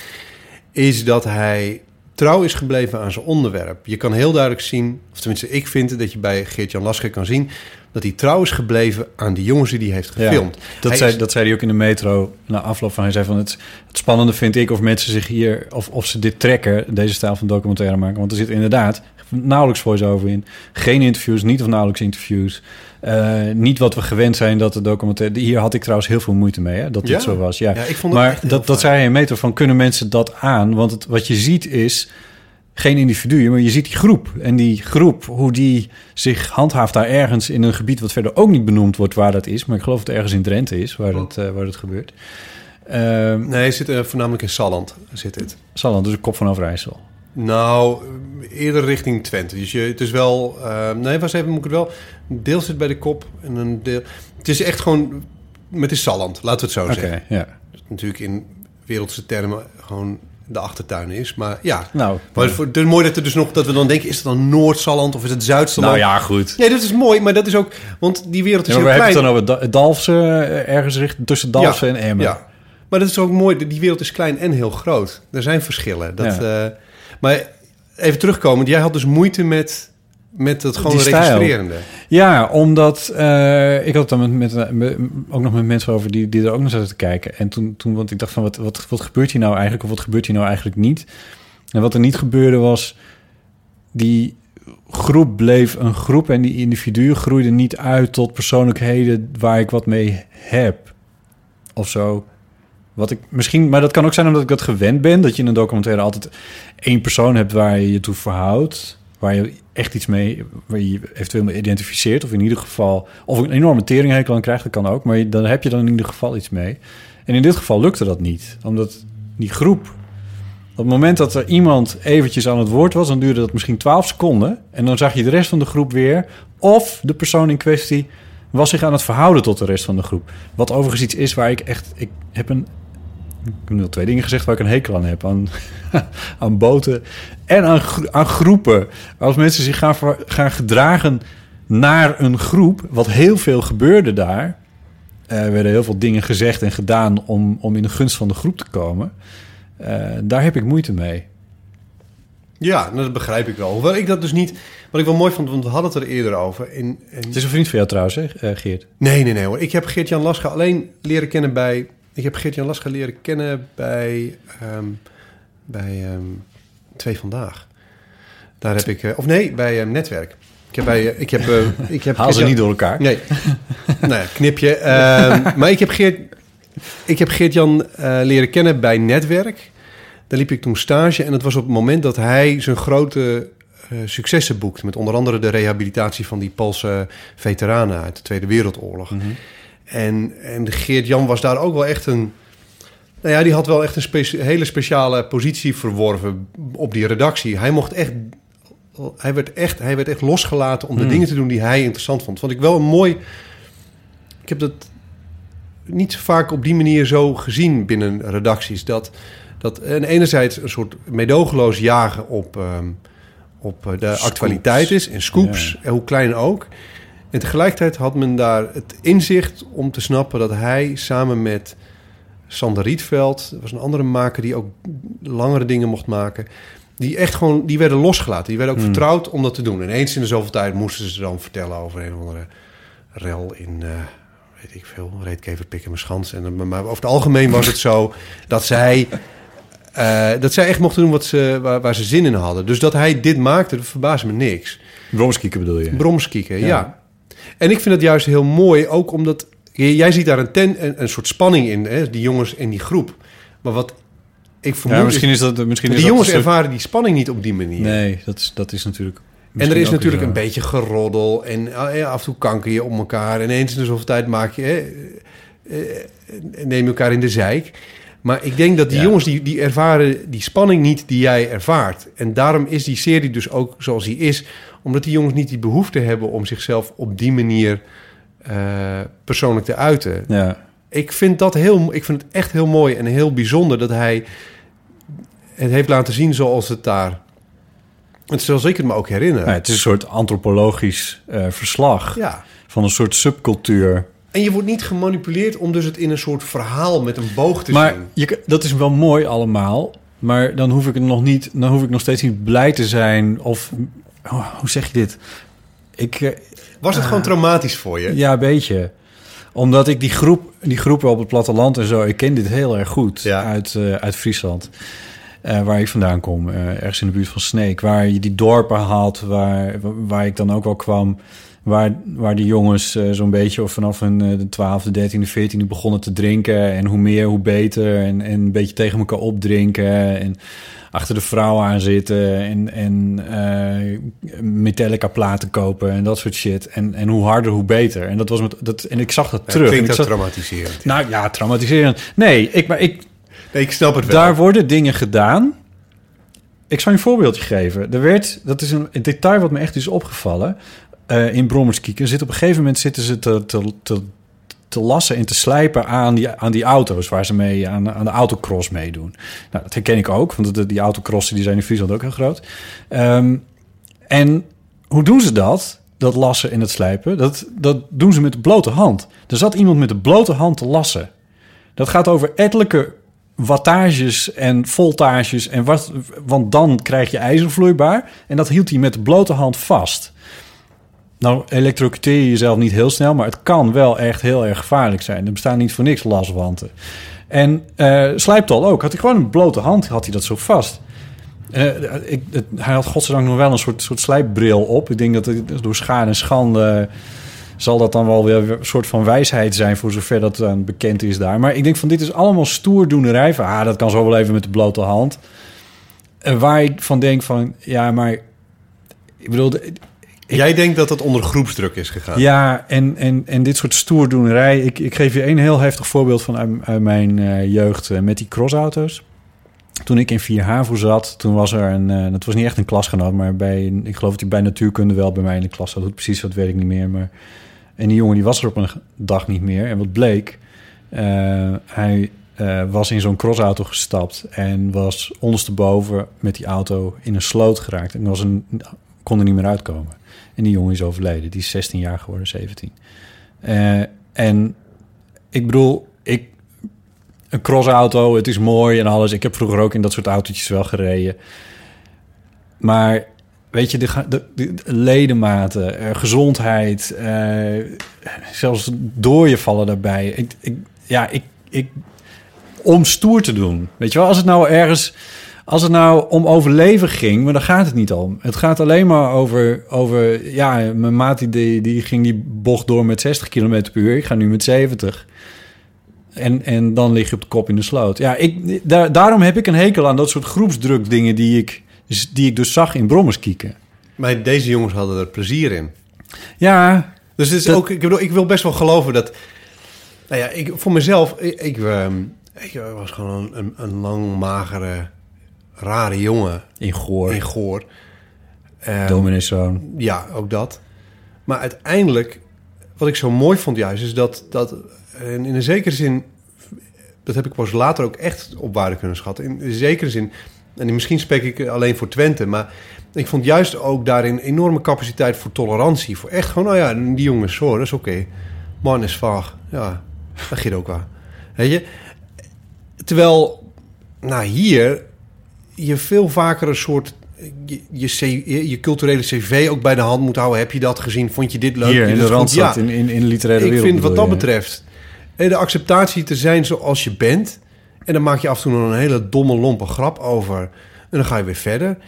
is dat hij trouw is gebleven aan zijn onderwerp. Je kan heel duidelijk zien, of tenminste, ik vind dat je bij Geert-Jan Lasker kan zien dat hij trouw is gebleven aan die jongens die hij heeft gefilmd. Dat, Hij zei, is- dat zei hij ook in de metro na afloop van. Hij zei van het, het spannende vind ik of mensen zich hier of, of ze dit trekken, deze stijl van documentaire maken. Want er zit inderdaad nauwelijks voice-over in. Geen interviews, niet of nauwelijks interviews. Eh, niet wat we gewend zijn dat de documentaire. Hier had ik trouwens heel veel moeite mee, hè, dat dit Ja? zo was. Ja, Ja, ik vond maar dat, dat zei in metro van kunnen mensen dat aan? Want het, wat je ziet is geen individu, maar je ziet die groep. En die groep, hoe die zich handhaaft daar ergens in een gebied... wat verder ook niet benoemd wordt waar dat is. Maar ik geloof dat het ergens in Drenthe is waar het, eh, waar het gebeurt. Ehm Nee, hij zit eh, voornamelijk in Salland. Zit het. Salland, dus de kop van Overijssel. Nou, eerder richting Twente. Dus je, het is wel... eh, nee, was even, moet ik het wel... Een deel zit bij de kop en een deel... Het is echt gewoon... Met de Salland, laten we het zo zeggen. ja. Dat het natuurlijk in wereldse termen gewoon de achtertuin is. Maar ja, Nou, maar het is het mooi dat, er dus nog, dat we dan denken... is het dan Noord-Salland of is het Zuid-Salland? nou ja, goed. Nee, dat is mooi, maar dat is ook... Want die wereld is Ja, maar we hebben klein. het dan over Da- Dalfsen, eh, ergens richting tussen Dalfsen en Emmen. Ja, maar dat is ook mooi. Die wereld is klein en heel groot. Er zijn verschillen. Dat, eh, maar even terugkomend. Jij had dus moeite met, met het gewoon registrerende. Ja, omdat eh, ik had het dan met, met, met- ook nog met mensen over die, die er ook naar zaten te kijken. En toen, toen want ik dacht van, wat, wat, wat gebeurt hier nou eigenlijk? Of wat gebeurt hier nou eigenlijk niet? En wat er niet gebeurde was, die groep bleef een groep en die individuen groeiden niet uit tot persoonlijkheden waar ik wat mee heb. Of zo. Wat ik misschien, maar dat kan ook zijn omdat ik dat gewend ben. Dat je in een documentaire altijd één persoon hebt waar je je toe verhoudt. Waar je echt iets mee, waar je je eventueel mee identificeert. Of in ieder geval, of een enorme teringhekel aan krijgt, dat kan ook. Maar dan heb je dan in ieder geval iets mee. En in dit geval lukte dat niet. Omdat die groep, op het moment dat er iemand eventjes aan het woord was... dan duurde dat misschien 12 seconden. En dan zag je de rest van de groep weer. Of de persoon in kwestie was zich aan het verhouden tot de rest van de groep. Wat overigens iets is waar ik echt... Ik heb een ik heb nu al twee dingen gezegd waar ik een hekel aan heb. Aan, aan boten en aan, aan groepen. Als mensen zich gaan, gaan gedragen naar een groep... wat heel veel gebeurde daar... eh, Er werden heel veel dingen gezegd en gedaan... om, om in de gunst van de groep te komen. Eh, daar heb ik moeite mee. Ja, nou, dat begrijp ik wel. Hoewel ik dat dus niet... Wat ik wel mooi vond, want we hadden het er eerder over. En, en... Het is een vriend van jou trouwens, hè, eh, Geert? Nee, nee, nee hoor. Ik heb Geert-Jan Lascha alleen leren kennen bij... Ik heb Geert-Jan Lascha leren kennen bij... ehm, bij ehm, Twee Vandaag. Daar heb ik... eh, of nee, bij ehm, Netwerk. Ik heb bij... eh, ik heb, eh, ik heb Haal ze niet door elkaar. Nee. nou ja, knipje. Maar ik heb Geert... Ik heb Geert-Jan leren kennen bij Netwerk. Daar liep ik toen stage. En dat was op het moment dat hij zijn grote successen boekte. Met onder andere de rehabilitatie van die Poolse veteranen uit de Tweede Wereldoorlog. En, en Geert-Jan was daar ook wel echt een... Nou ja, die had wel echt een hele speciale positie verworven op die redactie. Hij mocht echt... Hij werd echt, hij werd echt losgelaten om de Hmm. dingen te doen die hij interessant vond. Vond ik wel een mooi... Ik heb dat niet zo vaak op die manier zo gezien binnen redacties. Dat, dat en enerzijds een soort medogeloos jagen op, ehm, op eh, de Scoops. actualiteit is. En scoops, Ja. en hoe klein ook. En tegelijkertijd had men daar het inzicht om te snappen dat hij samen met Sander Rietveld, dat was een andere maker die ook langere dingen mocht maken, die echt gewoon, die werden losgelaten. Die werden ook Hmm. vertrouwd om dat te doen. En eens in de zoveel tijd moesten ze dan vertellen over een of andere rel in, eh, weet ik veel, reetkever pikken mijn schans. En, maar over het algemeen was het zo dat zij, eh, dat zij echt mochten doen wat ze, waar, waar ze zin in hadden. Dus dat hij dit maakte, dat verbaasde me niks. Bromskieken bedoel je? Bromskieken, ja. Ja. En ik vind het juist heel mooi, ook omdat... Jij ziet daar een, ten, een, een soort spanning in, hè, die jongens en die groep. Maar wat ik vermoed ja, misschien is... dat... Misschien is die dat jongens stuk- ervaren die spanning niet op die manier. Nee, dat is, dat is natuurlijk... En er is natuurlijk een zo. beetje geroddel en eh, af en toe kanker je om elkaar. En eens in de zoveel tijd maak je, hè, eh, eh, neem je elkaar in de zeik. Maar ik denk dat die Ja. jongens die, die ervaren die spanning niet die jij ervaart. En daarom is die serie dus ook zoals die is. Omdat die jongens niet die behoefte hebben om zichzelf op die manier eh, persoonlijk te uiten. Ja. Ik vind dat heel, ik vind het echt heel mooi en heel bijzonder dat hij het heeft laten zien zoals het daar. En zoals ik het me ook herinner. Nou, het is een soort antropologisch eh, verslag Ja. van een soort subcultuur. En je wordt niet gemanipuleerd om dus het in een soort verhaal met een boog te Maar zien. je, dat is wel mooi allemaal. Maar dan hoef ik het nog niet. Dan hoef ik nog steeds niet blij te zijn. Of oh, hoe zeg je dit? Ik, eh, Was het gewoon traumatisch voor je? ja, een beetje. Omdat ik die groep, die groepen op het platteland en zo, ik ken dit heel erg goed Ja. uit, eh, uit Friesland. Eh, waar ik vandaan kom, eh, ergens in de buurt van Sneek. Waar je die dorpen had, waar, waar ik dan ook wel kwam. Waar, waar die jongens eh, zo'n beetje of vanaf hun eh, de 12e, 13e, 14e begonnen te drinken. En hoe meer, hoe beter. En, en een beetje tegen elkaar opdrinken. En achter de vrouw aan zitten. En, en eh, Metallica platen kopen en dat soort shit. En, en hoe harder, hoe beter. En, dat was met, dat, en ik zag dat Ja, terug. En Klinkt dat zag- traumatiserend. nou ja, traumatiserend. Nee, ik, maar ik, Nee, ik snap het wel. daar worden dingen gedaan. Ik zal je een voorbeeldje geven. Er werd, dat is een, een detail wat me echt is opgevallen. Eh, in Brommerskieken zit op een gegeven moment zitten ze te, te, te, lassen en te slijpen aan die, aan die auto's waar ze mee aan, aan de autocross meedoen. Nou, dat herken ik ook, want die autocrossen die zijn in Friesland ook heel groot. Ehm, en hoe doen ze dat? Dat lassen en het slijpen, dat, dat doen ze met de blote hand. Er zat iemand met de blote hand te lassen. Dat gaat over ettelijke wattages en voltages en wat, want dan krijg je ijzer vloeibaar. En dat hield hij met de blote hand vast. Nou elektrocuteer je jezelf niet heel snel, maar het kan wel echt heel erg gevaarlijk zijn. Er bestaan niet voor niks laswanten. En uh, slijptol ook. Had hij gewoon een blote hand, had hij dat zo vast. Uh, ik, hij had godzijdank nog wel een soort, soort slijpbril op. Ik denk dat door schade en schande zal dat dan wel weer een soort van wijsheid zijn... voor zover dat dan bekend is daar. Maar ik denk van dit is allemaal stoerdoenerij. Van, ah, dat kan zo wel even met de blote hand. Uh, waar ik van denk van, ja, maar... Ik bedoel... Ik, Jij denkt dat het onder groepsdruk is gegaan? Ja, en, en, en dit soort stoerdoenerij... Ik, ik geef je een heel heftig voorbeeld van uit, uit mijn uh, jeugd uh, met die crossauto's. Toen ik in 4 HAVO zat, toen was er een... Uh, dat was niet echt een klasgenoot, maar bij... Ik geloof dat hij bij natuurkunde wel bij mij in de klas zat. Precies, dat weet ik niet meer, maar... En die jongen die was er op een dag niet meer. En wat bleek, hij was in zo'n crossauto gestapt en was ondersteboven met die auto in een sloot geraakt. En was een, kon er niet meer uitkomen. En die jongen is overleden. Die is 16 jaar geworden, 17. Uh, en ik bedoel, ik, een crossauto, het is mooi en alles. Ik heb vroeger ook in dat soort autootjes wel gereden. Maar weet je, de, de, de ledematen, uh, gezondheid, uh, zelfs dooien vallen daarbij. Ik, ik, ja, ik, ik, om stoer te doen. Weet je wel, als het nou ergens, als het nou om overleven ging, maar daar gaat het niet om. Het gaat alleen maar over, over ja, mijn maat die, die ging die bocht door met 60 km per uur. Ik ga nu met 70. En, en dan lig je op de kop in de sloot. Ja, ik, daar, daarom heb ik een hekel aan dat soort groepsdruk dingen die ik die ik dus zag in Brommers kieken. Maar deze jongens hadden er plezier in. Ja. Dus het is dat... ook, ik, bedoel, ik wil best wel geloven dat... Nou ja, ik, voor mezelf, ik, ik, ik was gewoon een, een, een, lang, magere, rare jongen. In Goor. In Goor. Um. Ja, ook dat. Maar uiteindelijk, wat ik zo mooi vond juist, is dat, dat in, in een zekere zin... Dat heb ik pas later ook echt op waarde kunnen schatten. In een zekere zin en misschien spreek ik alleen voor Twente, maar ik vond juist ook daarin enorme capaciteit voor tolerantie. Voor echt gewoon, nou ja, die jongens zo, dat is oké. Okay. Man is vaag, ja, dat gaat ook wel. Weet je? Terwijl, nou hier, je veel vaker een soort je, je, je, culturele cv ook bij de hand moet houden. Heb je dat gezien? Vond je dit leuk? Hier in de Randstad, ja. in, in, in de literaire ik wereld. Ik vind wat dat je, betreft... de acceptatie te zijn zoals je bent... En dan maak je af en toe nog een hele domme, lompe grap over. En dan ga je weer verder.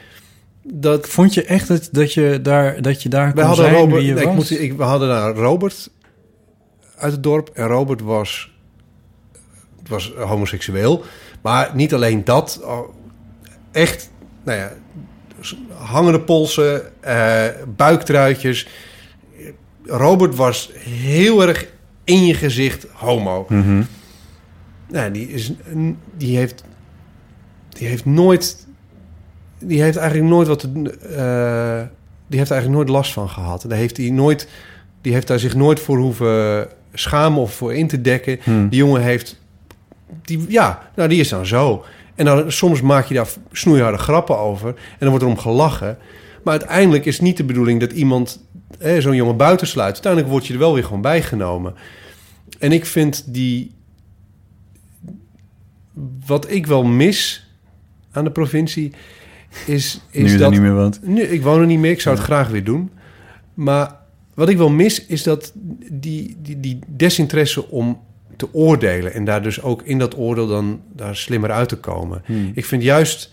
Dat... Vond je echt dat, dat je daar, dat je daar we hadden Robert, nee, ik moet, ik, we hadden daar Robert uit het dorp. En Robert was, was homoseksueel. Maar niet alleen dat. Echt, nou ja, hangende polsen, uh, buiktruitjes. Robert was heel erg in je gezicht homo. Mm -hmm. Nou, die, is, die, heeft, die heeft nooit. Die heeft eigenlijk nooit wat. Uh, die heeft eigenlijk nooit last van gehad. Daar heeft hij nooit. Die heeft daar zich nooit voor hoeven schamen of voor in te dekken. Hmm. Die jongen heeft. Die, ja, nou, die is dan zo. En dan soms maak je daar snoeiharde grappen over. En dan wordt er om gelachen. Maar uiteindelijk is niet de bedoeling dat iemand zo'n jongen buitensluit. Uiteindelijk word je er wel weer gewoon bijgenomen. En ik vind die wat ik wel mis aan de provincie is, is nu dat... niet meer wat. Nu, ik woon er niet meer, ik zou het graag weer doen. Maar wat ik wel mis is dat die, die, die desinteresse om te oordelen... en daar dus ook in dat oordeel dan daar slimmer uit te komen. Hmm. Ik vind juist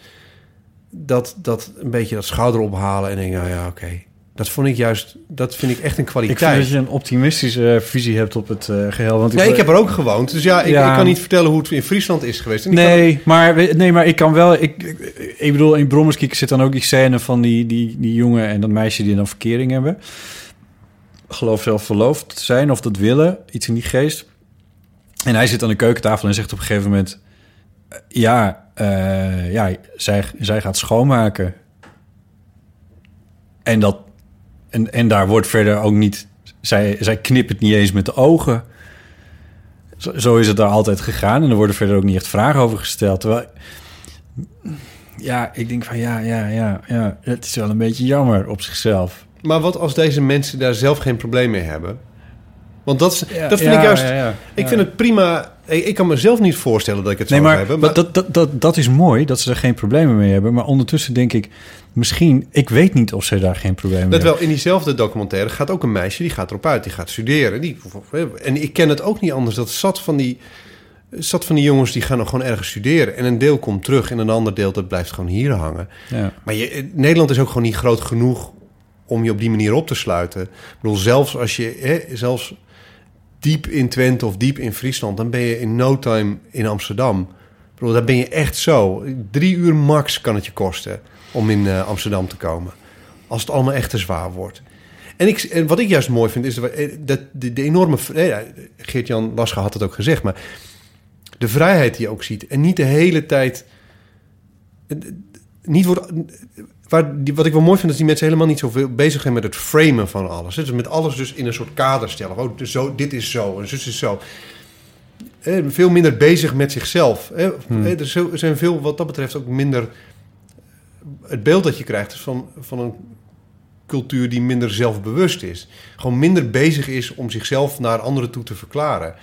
dat, dat een beetje dat schouder ophalen en denken... nou ja, oké, okay. Dat vond ik juist, dat vind ik echt een kwaliteit. Ik vind dat je een optimistische visie hebt op het uh, geheel. Want ik, nee, ik heb er ook gewoond. Dus ja ik, ja, ik, kan niet vertellen hoe het in Friesland is geweest. En nee, kan... maar, nee, maar ik kan wel... Ik, ik, ik bedoel, in Brommerskiek zit dan ook die scène van die, die, die jongen en dat meisje die dan verkering hebben. Geloof zelf verloofd zijn of dat willen. Iets in die geest. En hij zit aan de keukentafel en zegt op een gegeven moment... Ja, uh, ja zij, zij gaat schoonmaken. En dat en, en daar wordt verder ook niet... Zij, zij knipt het niet eens met de ogen. Zo, zo, is het daar altijd gegaan. En er worden verder ook niet echt vragen over gesteld. Terwijl... Ja, ik denk van ja, ja, ja, ja. Het is wel een beetje jammer op zichzelf. Maar wat als deze mensen daar zelf geen probleem mee hebben? Want dat, is, ja, dat vind ja, ik juist... Ja, ik vind het prima... Ik, ik kan mezelf niet voorstellen dat ik het Nee, zou maar, hebben. maar dat, dat, dat, dat is mooi dat ze er geen problemen mee hebben. Maar ondertussen denk ik, misschien... Ik weet niet of ze daar geen problemen mee Net hebben. wel, in diezelfde documentaire gaat ook een meisje... die gaat erop uit, die gaat studeren. Die, en ik ken het ook niet anders. Dat zat van die, zat van die jongens die gaan nog gewoon ergens studeren. En een deel komt terug en een ander deel dat blijft gewoon hier hangen. Ja. Maar je, Nederland is ook gewoon niet groot genoeg... om je op die manier op te sluiten. Ik bedoel, zelfs als je... Hè, zelfs diep in Twente of diep in Friesland... dan ben je in no time in Amsterdam. Bedoel, daar ben je echt zo. Drie uur max kan het je kosten om in eh, Amsterdam te komen. Als het allemaal echt te zwaar wordt. En, ik, en wat ik juist mooi vind, is dat, dat de, enorme... eh, ja, Geert-Jan Lasche had het ook gezegd, maar... de vrijheid die je ook ziet. En niet de hele tijd... eh, Niet wordt, waar, die, wat ik wel mooi vind, is die mensen helemaal niet zoveel bezig zijn met het framen van alles. Dus met alles dus in een soort kader stellen. Oh, dus zo, dit is zo en zus is zo. Eh, veel minder bezig met zichzelf. Eh, er zo- er zijn veel, wat dat betreft, ook minder... Het beeld dat je krijgt is van, van een cultuur die minder zelfbewust is. Gewoon minder bezig is om zichzelf naar anderen toe te verklaren.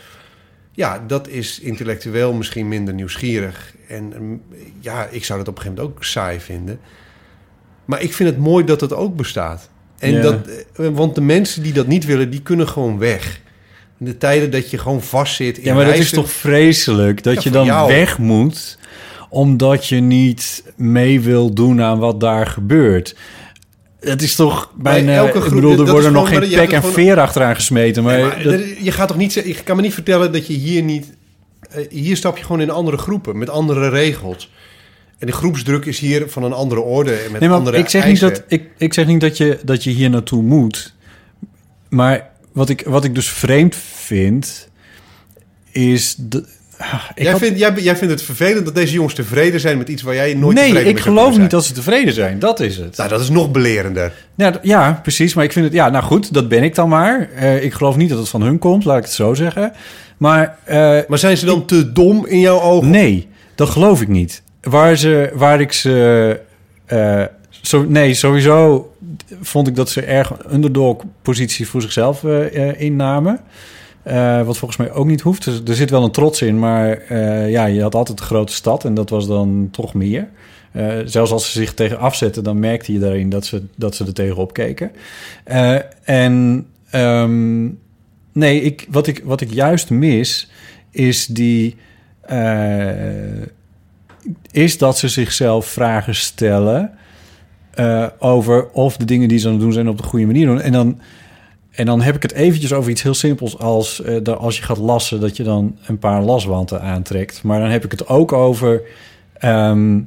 Ja, dat is intellectueel misschien minder nieuwsgierig. En mm, ja, ik zou dat op een gegeven moment ook saai vinden. Maar ik vind het mooi dat het ook bestaat. En Ja. dat, eh, want de mensen die dat niet willen, die kunnen gewoon weg. In de tijden dat je gewoon vastzit in Ja, maar dat is reizen- toch vreselijk dat Ja, je dan jou. weg moet omdat je niet mee wil doen aan wat daar gebeurt. Het is toch bijna... elke ik groep- bedoel, er worden nog geen pek en gewoon- veer achteraan gesmeten. Maar, Ja, maar dat- je gaat toch niet je kan me niet vertellen dat je hier niet. eh, hier stap je gewoon in andere groepen met andere regels. En de groepsdruk is hier van een andere orde en met nee, maar andere ik zeg, niet dat, ik, ik zeg niet dat je, dat je hier naartoe moet. Maar wat ik, wat ik dus vreemd vind, is... De, ah, ik jij, had- vindt, jij, jij vindt het vervelend dat deze jongens tevreden zijn met iets waar jij nooit nee, tevreden ik mee zou geloof niet zijn. dat ze tevreden zijn. Dat is het. Nou, dat is nog belerender. Ja, ja, precies. Maar ik vind het... Ja, nou goed, dat ben ik dan maar. Eh, ik geloof niet dat het van hun komt, laat ik het zo zeggen. Maar... eh, Maar zijn ze dan te dom in jouw ogen? Nee, dat geloof ik niet. Waar, ze, waar ik ze... eh, nee, sowieso vond ik dat ze erg underdog-positie voor zichzelf eh, eh, innamen. Wat volgens mij ook niet hoeft. Dus er zit wel een trots in, maar ja, je had altijd de grote stad en dat was dan toch meer. Zelfs als ze zich tegen afzetten, dan merkte je daarin dat ze, dat ze er tegenop keken. En ehm, nee, ik, wat, ik, wat ik juist mis, is die. Is dat ze zichzelf vragen stellen eh, over of de dingen die ze aan het doen zijn op de goede manier doen. En dan, en dan heb ik het eventjes over iets heel simpels als dat als je gaat lassen, dat je dan een paar laswanten aantrekt. Maar dan heb ik het ook over ehm,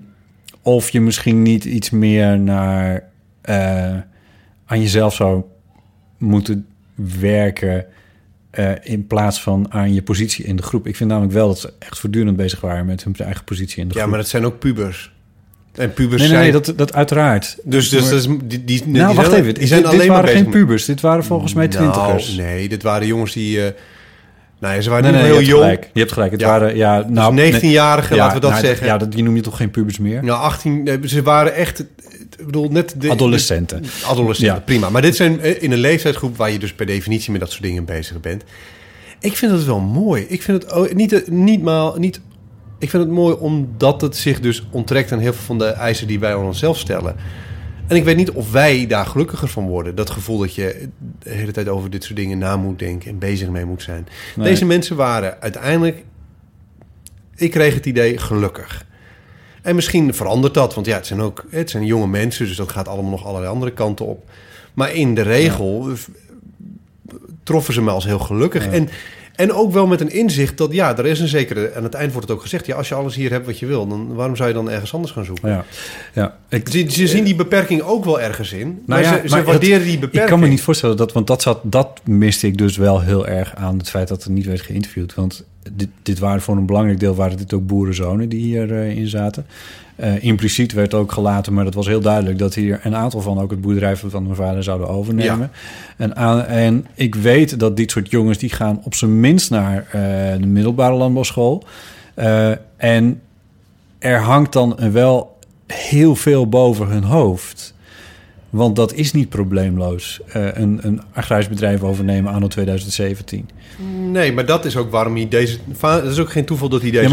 of je misschien niet iets meer naar eh, aan jezelf zou moeten werken. Eh, in plaats van aan je positie in de groep. Ik vind namelijk wel dat ze echt voortdurend bezig waren met hun eigen positie in de Ja, groep. maar dat zijn ook pubers. En pubers nee, nee, zijn... nee, dat, dat uiteraard. Dus, dus Maar- dat is, die, die, die nou, wacht zijn, even. Die zijn dit, alleen dit maar waren geen met- pubers. Dit waren volgens mij twintigers. Nou, nee, dit waren jongens die... eh nou ja, ze waren nee, niet nee, heel je jong. gelijk. Je hebt gelijk. Het Ja. waren, ja, nou, dus 19-jarigen, nee, laten we dat nou, zeggen. Ja, dat, die noem je toch geen pubers meer? Nou, 18, eh, ze waren echt, ik bedoel, net de... Adolescenten. de- adolescenten, Ja. prima. Maar dit zijn eh, in een leeftijdsgroep waar je dus per definitie met dat soort dingen bezig bent. Ik vind het wel mooi. Ik vind het ook niet, eh, niet maar niet... Ik vind het mooi omdat het zich dus onttrekt aan heel veel van de eisen die wij aan onszelf stellen. En ik weet niet of wij daar gelukkiger van worden. Dat gevoel dat je de hele tijd over dit soort dingen na moet denken en bezig mee moet zijn. Nee. Deze mensen waren uiteindelijk, ik kreeg het idee, gelukkig. En misschien verandert dat, want ja, het zijn ook het zijn jonge mensen, dus dat gaat allemaal nog allerlei andere kanten op. Maar in de regel v- troffen ze me als heel gelukkig. En, en ook wel met een inzicht dat ja, er is een zekere. Aan het eind wordt het ook gezegd: ja, als je alles hier hebt wat je wil, dan waarom zou je dan ergens anders gaan zoeken? Ja, ja. Ik, Ze, ze zien die beperking ook wel ergens in. maar Nou ja, ze, ze maar waarderen dat- die beperking. Ik kan me niet voorstellen dat, want dat, zat, dat miste ik dus wel heel erg aan het feit dat er niet werd geïnterviewd. Want dit, dit waren voor een belangrijk deel waren dit ook boerenzonen die hierin in zaten. Eh, impliciet werd ook gelaten, maar dat was heel duidelijk dat hier een aantal van ook het boerderijf van mijn vader zouden overnemen. En, aan, en ik weet dat dit soort jongens die gaan op zijn minst naar eh, de middelbare landbouwschool. Eh, en er hangt dan wel heel veel boven hun hoofd. Want dat is niet probleemloos. eh, een, een agrarisch bedrijf overnemen anno 2017. Nee, maar dat is ook waarom hij deze... Dat is ook geen toeval dat hij deze... ja,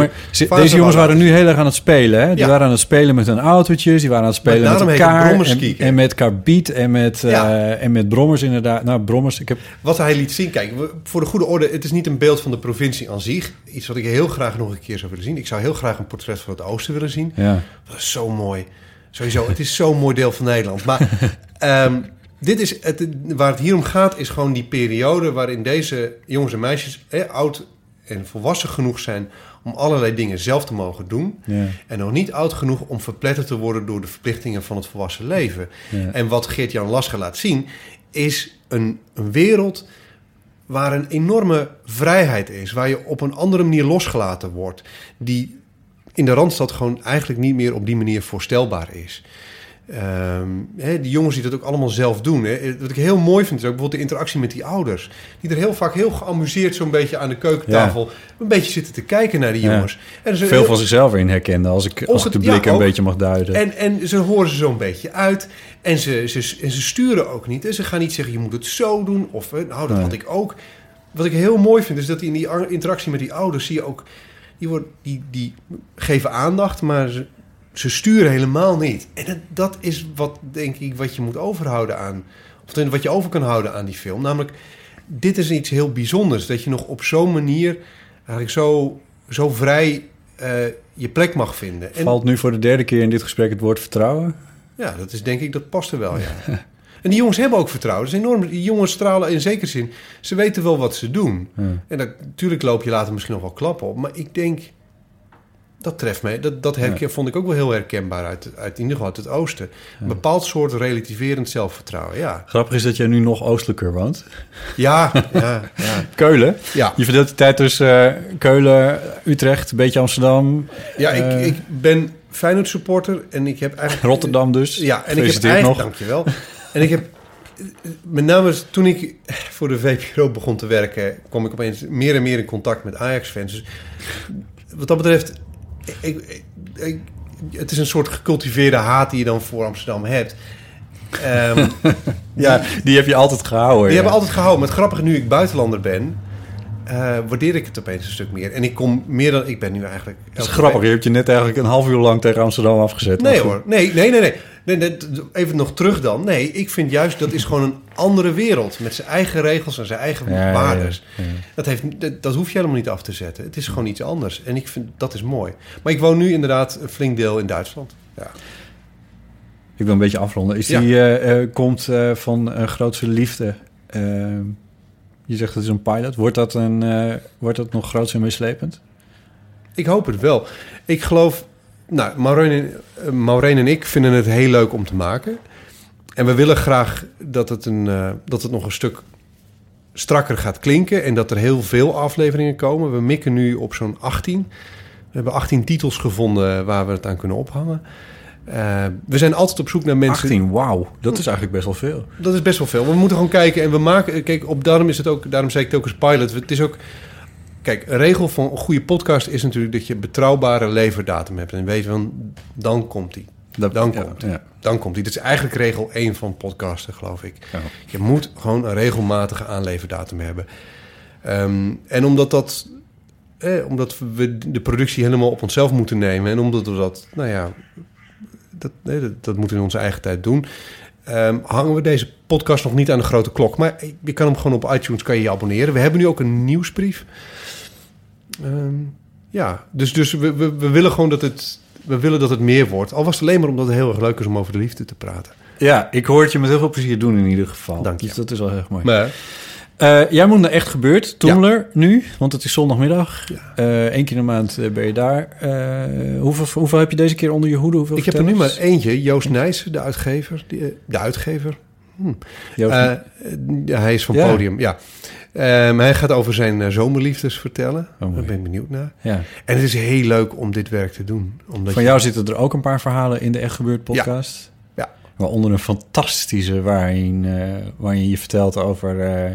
maar deze jongens waren nu heel erg aan het spelen. Hè? Die Ja. waren aan het spelen met hun autootjes. Die waren aan het spelen met elkaar. En, met karbiet en met, eh, en met brommers inderdaad. Nou, brommers. Ik heb, Wat hij liet zien, kijk, voor de goede orde, het is niet een beeld van de provincie aan zich. Iets wat ik heel graag nog een keer zou willen zien. Ik zou heel graag een portret van het oosten willen zien. ja. Dat is zo mooi. Sowieso, het is zo'n mooi deel van Nederland. Maar ehm, dit is het, waar het hier om gaat, is gewoon die periode waarin deze jongens en meisjes eh, oud en volwassen genoeg zijn om allerlei dingen zelf te mogen doen. Ja. En nog niet oud genoeg om verpletterd te worden door de verplichtingen van het volwassen leven. Ja. En wat Geert-Jan Lasker laat zien, is een, een wereld waar een enorme vrijheid is. Waar je op een andere manier losgelaten wordt. Die in de Randstad gewoon eigenlijk niet meer op die manier voorstelbaar is. Ehm, hè, die jongens die dat ook allemaal zelf doen. Hè. Wat ik heel mooi vind is ook bijvoorbeeld de interactie met die ouders. Die er heel vaak heel geamuseerd zo'n beetje aan de keukentafel... een beetje zitten te kijken naar die Ja. jongens. En zijn Veel heel- van zichzelf in herkende, als ik, als ik de ja, blik een beetje mag duiden. En, en ze horen ze zo'n beetje uit. En ze, ze, en ze sturen ook niet. En ze gaan niet zeggen, je moet het zo doen. Of, eh, nou, dat Nee. had ik ook. Wat ik heel mooi vind, is dat in die interactie met die ouders... zie je ook, die, worden, die, die geven aandacht, maar ze, ze sturen helemaal niet. En dat, dat is wat, denk ik, wat je moet overhouden aan... of wat je over kan houden aan die film. Namelijk, dit is iets heel bijzonders. Dat je nog op zo'n manier, eigenlijk zo, zo vrij... eh, je plek mag vinden. En- Valt nu voor de derde keer in dit gesprek het woord vertrouwen? ja, dat is denk ik, dat past er wel, ja. En die jongens hebben ook vertrouwen. Dat is enorm. Die jongens stralen in zekere zin. Ze weten wel wat ze doen. En dat, natuurlijk loop je later misschien nog wel klappen op. Maar ik denk, dat treft mij. Dat, dat herken, vond ik ook wel heel herkenbaar uit, uit in ieder geval uit het oosten. Een bepaald soort relativerend zelfvertrouwen, ja. Grappig is dat jij nu nog oostelijker woont. Ja, ja, ja. Keulen. Ja, Je verdeelt de tijd tussen eh, Keulen, Utrecht, een beetje Amsterdam, ja ik, Eh. ik ben Feyenoord supporter en ik heb eigenlijk... Rotterdam dus. Ja, en ik heb eigenlijk... nog. Dankjewel. En ik heb... Met name toen ik voor de VPRO begon te werken... kwam ik opeens meer en meer in contact met Ajax-fans. Dus wat dat betreft... Ik, het is een soort gecultiveerde haat die je dan voor Amsterdam hebt. Ehm, Ja, die heb je altijd gehouden. die ja. hebben altijd gehouden. Maar het grappige, nu ik buitenlander ben... eh, waardeer ik het opeens een stuk meer. En ik kom meer dan... Ik ben nu eigenlijk... Dat is grappig. Je hebt je net eigenlijk een half uur lang tegen Amsterdam afgezet. Nee hoor, nee, nee, nee, nee. Nee, nee, Even nog terug dan. Nee, ik vind juist dat is gewoon een andere wereld. Met zijn eigen regels en zijn eigen Ja, ja. Dat, heeft, dat, dat hoef je helemaal niet af te zetten. Het is gewoon iets anders. En ik vind dat is mooi. Maar ik woon nu inderdaad een flink deel in Duitsland. Ja. Ik wil een beetje afronden. Is die eh, eh, komt eh, van uh, Grootste Liefde. Je zegt dat is een pilot. Wordt dat, een, wordt dat nog groots en meeslepend? Ik hoop het wel. Ik geloof... Nou, Maureen en, Maureen en ik vinden het heel leuk om te maken. En we willen graag dat het, een, eh, dat het nog een stuk strakker gaat klinken... en dat er heel veel afleveringen komen. We mikken nu op zo'n 18. We hebben 18 titels gevonden waar we het aan kunnen ophangen. Eh, we zijn altijd op zoek naar mensen... 18, wauw. Dat is eigenlijk best wel veel. Dat is best wel veel. We moeten gewoon kijken en we maken. Kijk, op daarom is het ook. Daarom zei ik het ook als pilot. Het is ook. Kijk, een regel van een goede podcast is natuurlijk dat je betrouwbare leverdatum hebt. En weet van, dan komt die. Dat- Dan ja, komt ja. Dan komt die. Dat is eigenlijk regel 1 van podcasten, geloof ik. Ja. Je moet gewoon een regelmatige aanleverdatum hebben. Ehm, en omdat dat. Eh, omdat we de productie helemaal op onszelf moeten nemen. En omdat we dat. Nou ja. Dat, nee, dat, dat moeten we in onze eigen tijd doen. Ehm, hangen we deze podcast nog niet aan de grote klok. Maar je kan hem gewoon op iTunes kan je, je abonneren. We hebben nu ook een nieuwsbrief. Ehm, ja, dus, dus we, we, we willen gewoon dat het, we willen dat het meer wordt. Al was het alleen maar omdat het heel erg leuk is om over de liefde te praten. Ja, ik hoor het je met heel veel plezier doen in ieder geval. Dank je. Dus dat is wel heel erg mooi. Maar Eh, jij moet naar Echt Gebeurd, Toemler, nu. Want het is zondagmiddag. Eén keer in de maand eh, ben je daar. Eh, hoeveel, hoeveel heb je deze keer onder je hoede? Hoeveel ik heb er nu maar eentje. Joost Nijssen, de uitgever. Die, eh, de uitgever. Hm. Joost- Eh, hij is van Ja. Podium, ja. Ehm, hij gaat over zijn eh, zomerliefdes vertellen. Oh. Daar ben ik benieuwd naar. ja. En het is heel leuk om dit werk te doen. Omdat Van je- jou zitten er ook een paar verhalen in de Echt Gebeurd podcast. Ja. Waaronder een fantastische waarin, eh, waarin je vertelt over eh,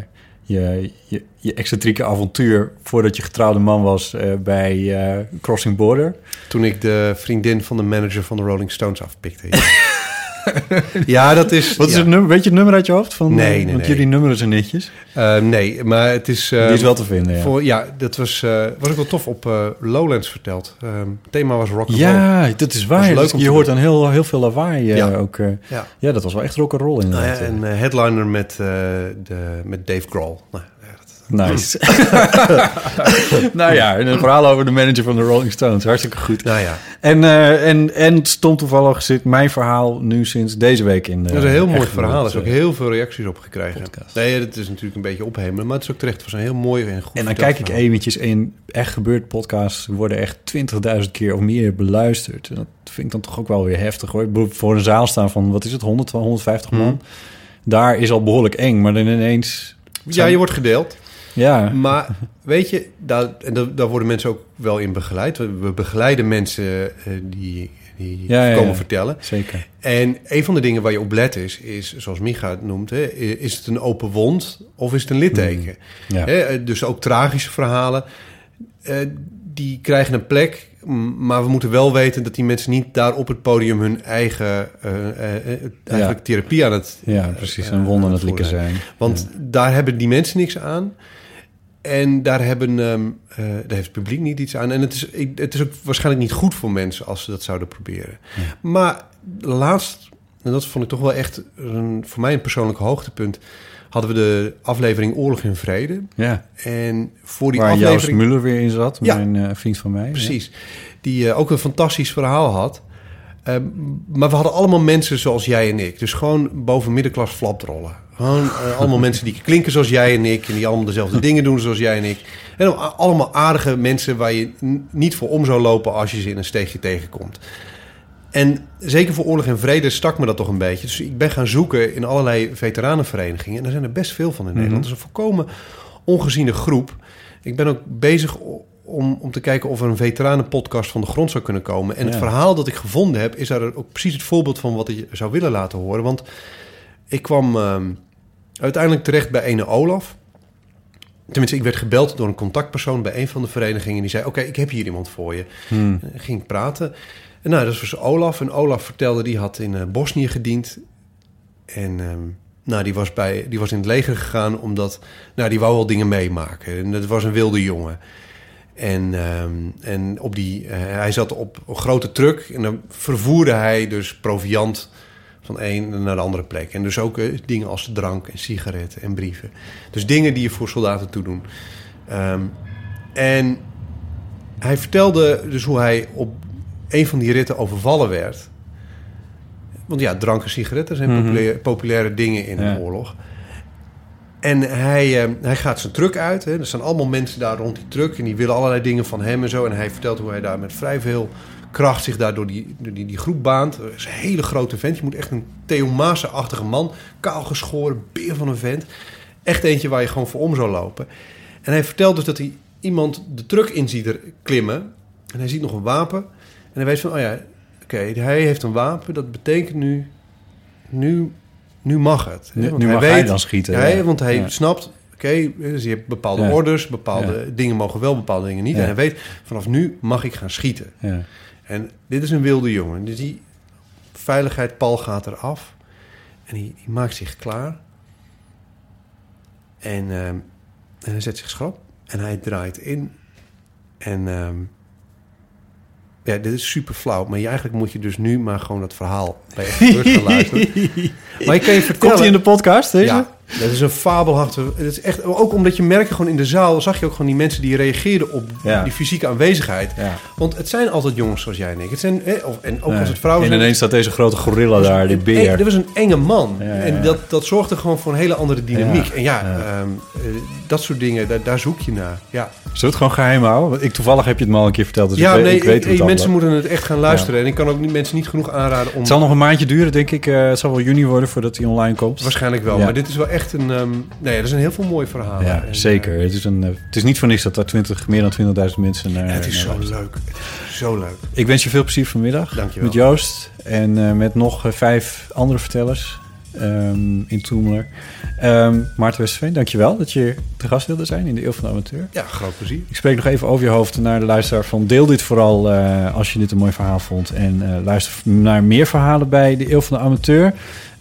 je, je, je excentrieke avontuur... voordat je getrouwde man was eh, bij eh, Crossing Border. Toen ik de vriendin van de manager van de Rolling Stones afpikte. Ja. Ja, dat is... Wat is ja. het nummer? Weet je het nummer uit je hoofd? Van, Nee, eh, nee, Want nee. jullie nummeren zijn netjes. Eh, nee, maar het is... eh, Die is wel te vinden, ja. Voor, ja, dat was, eh, was ook wel tof op eh, Lowlands verteld. Ehm, het thema was rock and roll. Ja, dat is waar. Dat is leuk Dus je hoort dan heel, heel veel lawaai eh, Ja. ook. eh. Ja. ja, dat was wel echt rock and roll Nou ja, inderdaad. een eh, headliner met, eh, de, met Dave Grohl. Nou, ja, Nice. nou ja, en een verhaal over de manager van de Rolling Stones. Hartstikke goed. nou ja, En, eh, en, en stom toevallig zit mijn verhaal nu sinds deze week in de dat is een heel mooi verhaal. Er is ook eh, heel veel reacties op gekregen. podcast. Nee, het is natuurlijk een beetje ophemelen, maar het is ook terecht. Het was een heel mooi en goed En dan kijk ik eventjes in Echt Gebeurd podcasts worden echt 20.000 keer of meer beluisterd. En dat vind ik dan toch ook wel weer heftig hoor. Voor een zaal staan van, wat is het, 100, 150 man? Mhm. Daar is al behoorlijk eng, maar dan ineens... Ja, je wordt gedeeld. Ja, Maar weet je, daar, en daar, worden mensen ook wel in begeleid. We, begeleiden mensen eh, die, die Ja, komen ja. vertellen. zeker. En een van de dingen waar je op let is, is zoals Micha het noemt, hè, is het een open wond of is het een litteken? Ja. Hè, eh, dus ook tragische verhalen, eh, die krijgen een plek. Maar we moeten wel weten dat die mensen niet daar op het podium hun eigen eigenlijk therapie aan het Ja, precies. Een wonder aan het likken zijn. Want daar hebben die mensen niks aan. En daar, hebben, ehm, eh, daar heeft het publiek niet iets aan. En het is, ik- het is ook waarschijnlijk niet goed voor mensen als ze dat zouden proberen. Maar laatst, en dat vond ik toch wel echt een, voor mij een persoonlijk hoogtepunt, hadden we de aflevering Oorlog in Vrede. Ja, En voor die waar Joost aflevering. Muller weer in zat, Ja. mijn eh, vriend van mij. Precies. Die eh, ook een fantastisch verhaal had. Ehm, maar we hadden allemaal mensen zoals jij en ik. Dus gewoon boven middenklas flapdrollen. Gewoon eh, allemaal mensen die klinken zoals jij en ik. En die allemaal dezelfde dingen doen zoals jij en ik. En dan allemaal aardige mensen waar je niet voor om zou lopen als je ze in een steegje tegenkomt. En zeker voor oorlog en vrede stak me dat toch een beetje. Dus ik ben gaan zoeken in allerlei veteranenverenigingen. En er zijn er best veel van in Nederland. Het is een volkomen ongeziene groep. Ik ben ook bezig om, om te kijken of er een veteranenpodcast van de grond zou kunnen komen. En het verhaal dat ik gevonden heb, is daar ook precies het voorbeeld van wat ik zou willen laten horen. Want ik kwam ehm, uiteindelijk terecht bij ene Olaf. Tenminste, ik werd gebeld door een contactpersoon bij een van de verenigingen. Die zei, oké, ik heb hier iemand voor je. Hmm. En ging praten. En nou, dat was Olaf. En Olaf vertelde, die had in eh, Bosnië gediend. En ehm, nou, die was, bij, die was in het leger gegaan omdat... Nou, die wou wel dingen meemaken. En dat was een wilde jongen. En, ehm, en op die, eh, hij zat op een grote truck en dan vervoerde hij dus proviant van een naar de andere plek. En dus ook eh, dingen als drank en sigaretten en brieven. Dus dingen die je voor soldaten toedoen. Ehm en hij vertelde dus hoe hij op een van die ritten overvallen werd. Want ja, drank en sigaretten zijn Mhm. populaire, populaire dingen in Ja. een oorlog. En hij, eh, hij gaat zijn truck uit. Hè. Er staan allemaal mensen daar rond die truck. En die willen allerlei dingen van hem en zo. En hij vertelt hoe hij daar met vrij veel kracht zich daar door die, door die, die groep baant. Het is een hele grote vent. Je moet echt een Theo Maassen-achtige man. Kaal geschoren, beer van een vent. Echt eentje waar je gewoon voor om zou lopen. En hij vertelt dus dat hij iemand de truck in ziet er klimmen. En hij ziet nog een wapen. En hij weet van, oh ja, oké, hij heeft een wapen. Dat betekent nu, nu, nu mag het. hè. Want nu mag hij dan schieten. ja, ja. want hij Ja. snapt, oké, dus je hebt bepaalde Ja. orders, bepaalde dingen mogen wel, bepaalde dingen niet. En hij weet, vanaf nu mag ik gaan schieten. Ja. En dit is een wilde jongen. Dus die veiligheid, Paul gaat eraf. En die, die maakt zich klaar. En, ehm, en hij zet zich schrap. En hij draait in. En ehm, ja, dit is super flauw. Maar je, eigenlijk moet je dus nu maar gewoon het verhaal bij echt gebeurd gaan luisteren. maar ik kan je vertellen... Komt hij in de podcast, deze? Ja, dat is een fabelhafte... Het is echt, ook omdat je merkt gewoon in de zaal... zag je ook gewoon die mensen die reageerden op Ja. die fysieke aanwezigheid. Ja. Want het zijn altijd jongens zoals jij en ik. Het zijn, of, en ook als het vrouwen En ineens staat deze grote gorilla daar, die beer. Er was een enge man. Ja, En dat, dat zorgde gewoon voor een hele andere dynamiek. En ja, ehm, eh, dat soort dingen, daar, daar zoek je naar. Ja, Zullen we het gewoon geheim houden? Want Ik, toevallig heb je het me al een keer verteld, dus ja ik, nee, ik weet het mensen moeten het echt gaan luisteren. En ik kan ook niet, mensen niet genoeg aanraden om... Het zal nog een maandje duren, denk ik. Eh, het zal wel juni worden voordat hij online komt. Waarschijnlijk wel. Maar dit is wel echt een... ehm, nee, er zijn heel veel mooie verhalen. Ja, En, zeker. eh, Het is, een, eh, het is niet voor niks dat daar 20, meer dan 20.000 mensen naar... het is naar zo leuk. Het is zo leuk. Ik wens je veel plezier vanmiddag. Dankjewel. Met Joost en eh, met nog eh, vijf andere vertellers. ehm, in Toemler. Um, Maarten Westerveen, dankjewel dat je te gast wilde zijn in de Eeuw van de Amateur. Ja, groot plezier. Ik spreek nog even over je hoofd naar de luisteraar van... deel dit vooral uh, als je dit een mooi verhaal vond. En uh, luister naar meer verhalen bij de Eeuw van de Amateur.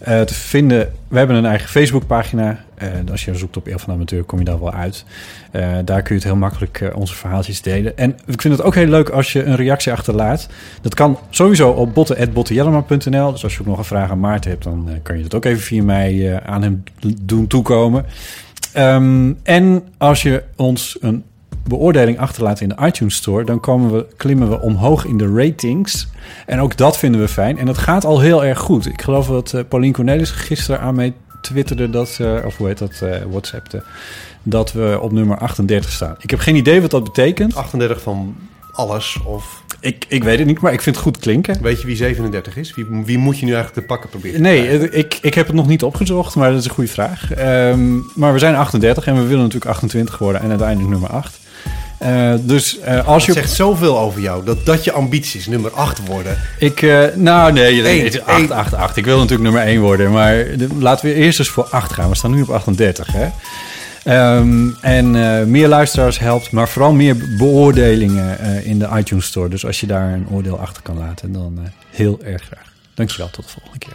Uh, te vinden, we hebben een eigen Facebookpagina. als je zoekt op Eeuw van Amateur kom je daar wel uit. daar kun je het heel makkelijk onze verhaaltjes delen. En ik vind het ook heel leuk als je een reactie achterlaat. Dat kan sowieso op botten.bottenjellema.nl. Dus als je ook nog een vraag aan Maarten hebt... dan kan je dat ook even via mij aan hem doen toekomen. Um, en als je ons een beoordeling achterlaat in de iTunes Store, dan komen we, klimmen we omhoog in de ratings. En ook dat vinden we fijn. En dat gaat al heel erg goed. Ik geloof dat uh, Paulien Cornelis gisteren aan mij twitterde dat, uh, of hoe heet dat, uh, WhatsAppte, dat we op nummer 38 staan. Ik heb geen idee wat dat betekent. 38 van alles of... Ik, ik weet het niet, maar ik vind het goed klinken. Weet je wie 37 is? Wie, wie moet je nu eigenlijk te pakken proberen? Nee, ik, ik heb het nog niet opgezocht, maar dat is een goede vraag. Um, maar we zijn 38 en we willen natuurlijk 28 worden en uiteindelijk nummer 8. Uh, dus uh, als dat je. zegt zoveel over jou. Dat, dat je ambities nummer 8 worden. Ik, uh, nou nee, nee 8, 8, 8. Ik wil natuurlijk nummer 1 worden. Maar de, laten we eerst eens voor 8 gaan. We staan nu op 38. Hè? Um, en meer luisteraars helpt, maar vooral meer beoordelingen in de iTunes Store. Dus als je daar een oordeel achter kan laten, dan heel erg graag. Dankjewel, tot de volgende keer.